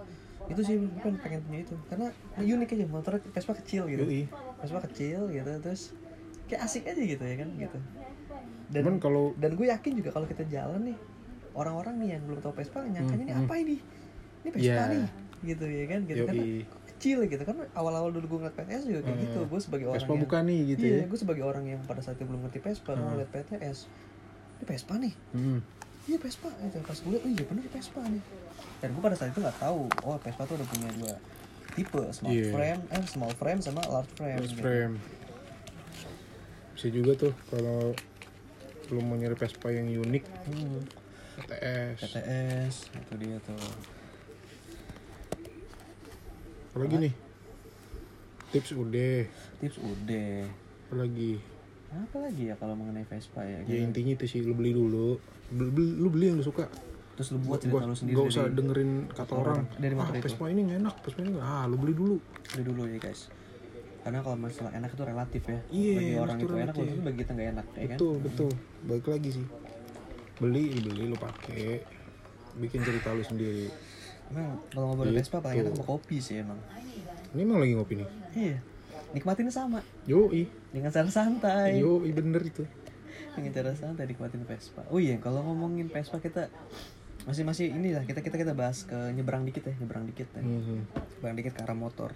Itu sih gue pengen, punya itu karena unik aja motornya Vespa kecil gitu. Vespa kecil gitu terus kayak asik aja gitu ya kan gitu. Dan Cuman kalau dan gue yakin juga kalau kita jalan nih orang-orang nih yang belum tahu Vespa nyangkanya ini apa ini? Ini Vespa Hmm, Iya. nih gitu ya kan gitu karena Yoi. kecil gitu kan awal-awal dulu gue ngeliat PTS juga kayak gitu gue sebagai orang Vespa yang bukan nih gitu iya, ya. gue sebagai orang yang pada saat itu belum ngerti Vespa gue ngeliat PTS ini Vespa nih Hmm. iya Vespa gitu pas gue liat oh iya bener Vespa nih dan gue pada saat itu nggak tahu oh Vespa tuh udah punya dua tipe small Iya. frame eh small frame sama large frame gitu. frame. Bisa juga tuh kalau lu mau nyari Vespa yang unik Hmm, PTS. PTS itu dia tuh Apalagi nih? Tips udah. tips udah Apalagi? apa lagi ya kalau mengenai Vespa ya Ya gitu. intinya itu sih lu beli dulu. Beli, beli- lu beli yang lu suka. terus lu buat cerita lu sendiri gak usah dari, dengerin kata orang. dari ah, motor itu. Vespa ini enak, Vespa ini. Ah, lu beli dulu. dari dulu ya guys karena kalau masalah enak itu relatif ya Iya, bagi orang itu enak tentu bagi kita nggak enak ya kan betul, betul. Balik lagi sih. Beli, beli lu pakai. Bikin cerita lu sendiri. emang kalau ngobrol Gitu. Vespa paling enak sama kopi sih emang Ini emang lagi ngopi nih. iya nikmatinnya sama Yoi. dengan cara santai Yoi bener itu. dengan cara santai nikmatin Vespa oh iya kalau ngomongin Vespa kita masih masih inilah kita kita kita bahas ke nyebrang dikit ya nyebrang dikit ya. Mhm. nyebrang dikit ke arah motor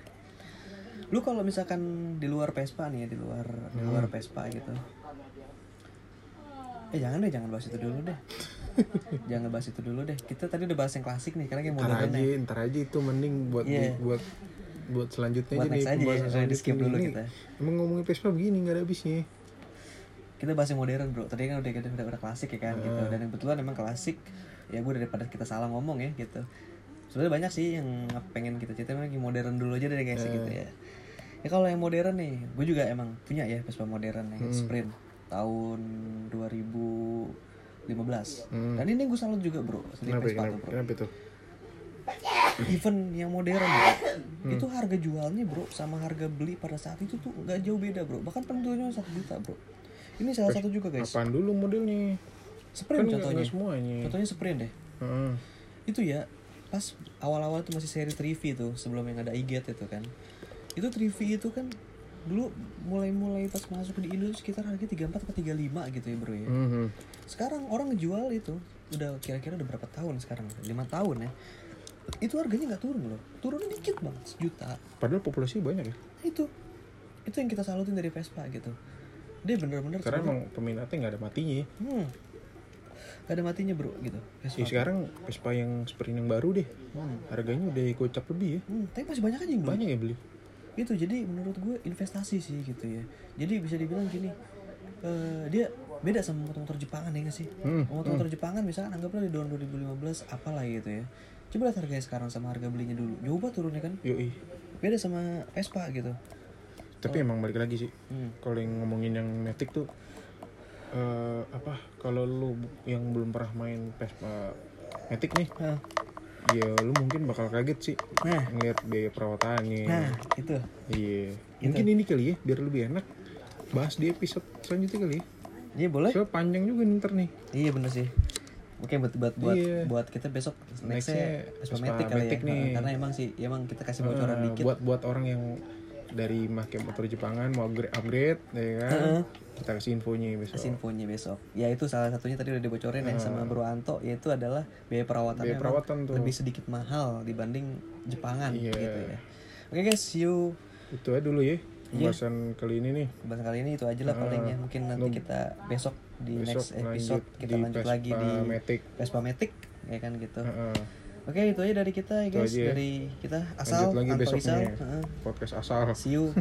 lu kalau misalkan di luar Vespa nih ya di luar di luar Vespa gitu eh jangan deh jangan bahas itu dulu deh jangan bahas itu dulu deh kita tadi udah bahas yang klasik nih karena yang Ntar modern aja, ya ntar aja itu mending buat Iya. di- buat buat selanjutnya Buat aja nih next aja ya, udah di skip dulu nih. kita. Emang ngomongin Vespa begini nggak ada habisnya. kita bahas yang modern bro tadi kan udah udah, udah, udah klasik ya kan Ah. gitu dan yang kebetulan emang klasik ya gue daripada kita salah ngomong ya gitu sebenarnya banyak sih yang pengen kita cerita yang modern dulu aja deh guys Ah. gitu ya ya kalau yang modern nih gue juga emang punya ya Vespa modern yang Hmm. sprint tahun 2015 Hmm. dan ini gue salut juga bro Kenapa, Vespa kenapa, tuh, bro kenapa itu? even yang modern bro, Hmm. itu harga jualnya bro sama harga beli pada saat itu tuh nggak jauh beda bro bahkan penjualnya satu juta bro ini salah satu juga guys Apaan dulu modelnya? sprint Kan contohnya semuanya. contohnya sprint deh Heeh. itu ya pas awal-awal itu masih seri 3V tuh sebelum yang ada iGet itu kan itu 3V itu kan dulu mulai-mulai pas masuk di Indo sekitar harga 34 atau 35 gitu ya bro ya Mhm. sekarang orang ngejual itu udah kira-kira udah berapa tahun sekarang lima tahun ya itu harganya nggak turun loh turunnya dikit banget sejuta Padahal populasi banyak ya. Nah, itu itu yang kita salutin dari Vespa gitu dia bener-bener Karena emang peminatnya nggak ada matinya. hmm, gak ada matinya bro gitu Vespa Ya sekarang Vespa yang sprint yang baru deh. Hmm. Harganya udah gocap lebih ya. Hmm, tapi masih banyak aja yang beli Banyak ya beli. Itu jadi menurut gue investasi sih gitu ya. Jadi bisa dibilang gini eh, dia beda sama motor-motor Jepangan ya nggak sih? Hmm, motor-motor Jepangan misalkan anggaplah di tahun 2015 apalah gitu ya. Coba lihat harganya sekarang sama harga belinya dulu. Nyoba turunnya kan? Yoi. beda sama Vespa gitu. Tapi emang balik lagi sih. hmm. Kalau yang ngomongin yang Matic tuh eh apa kalau lu yang belum pernah main Vespa Matic nih nah, ya lu mungkin bakal kaget sih nah. ngeliat biaya perawatannya. Nah itu. Iya. Gitu. mungkin ini kali ya biar lebih enak bahas di episode selanjutnya kali ya. Iya boleh. Soalnya panjang juga nih ntar nih. Iya bener sih. Oke buat buat buat, Iya. buat kita besok Nextnya Vespa Matic kali ya. nih. karena emang sih emang kita kasih bocoran Eh, dikit. buat buat orang yang dari make motor Jepangan mau upgrade, upgrade ya kan Heeh. kita kasih infonya besok kasih infonya besok ya itu salah satunya tadi udah dibocorin ya sama Bro Anto yaitu adalah biaya perawatan Biaya perawatan tuh. lebih sedikit mahal dibanding Jepangan Iya. gitu ya oke guys see you itu aja dulu ya Iya. pembahasan kali ini nih Bahasan kali ini itu aja lah paling ya. Mungkin nanti Lu- kita besok di besok next episode kita lanjut lagi di Matic Vespa Matic ya kan gitu. Heeh. Oke, itu aja dari kita ya guys, aja ya. dari kita asal lanjut lagi Anto besok podcast asal See you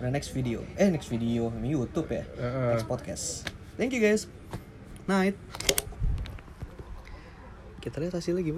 the next video. Eh, next video di YouTube ya. Heeh. Next podcast. Thank you guys. Night. Kita lihat hasilnya gimana.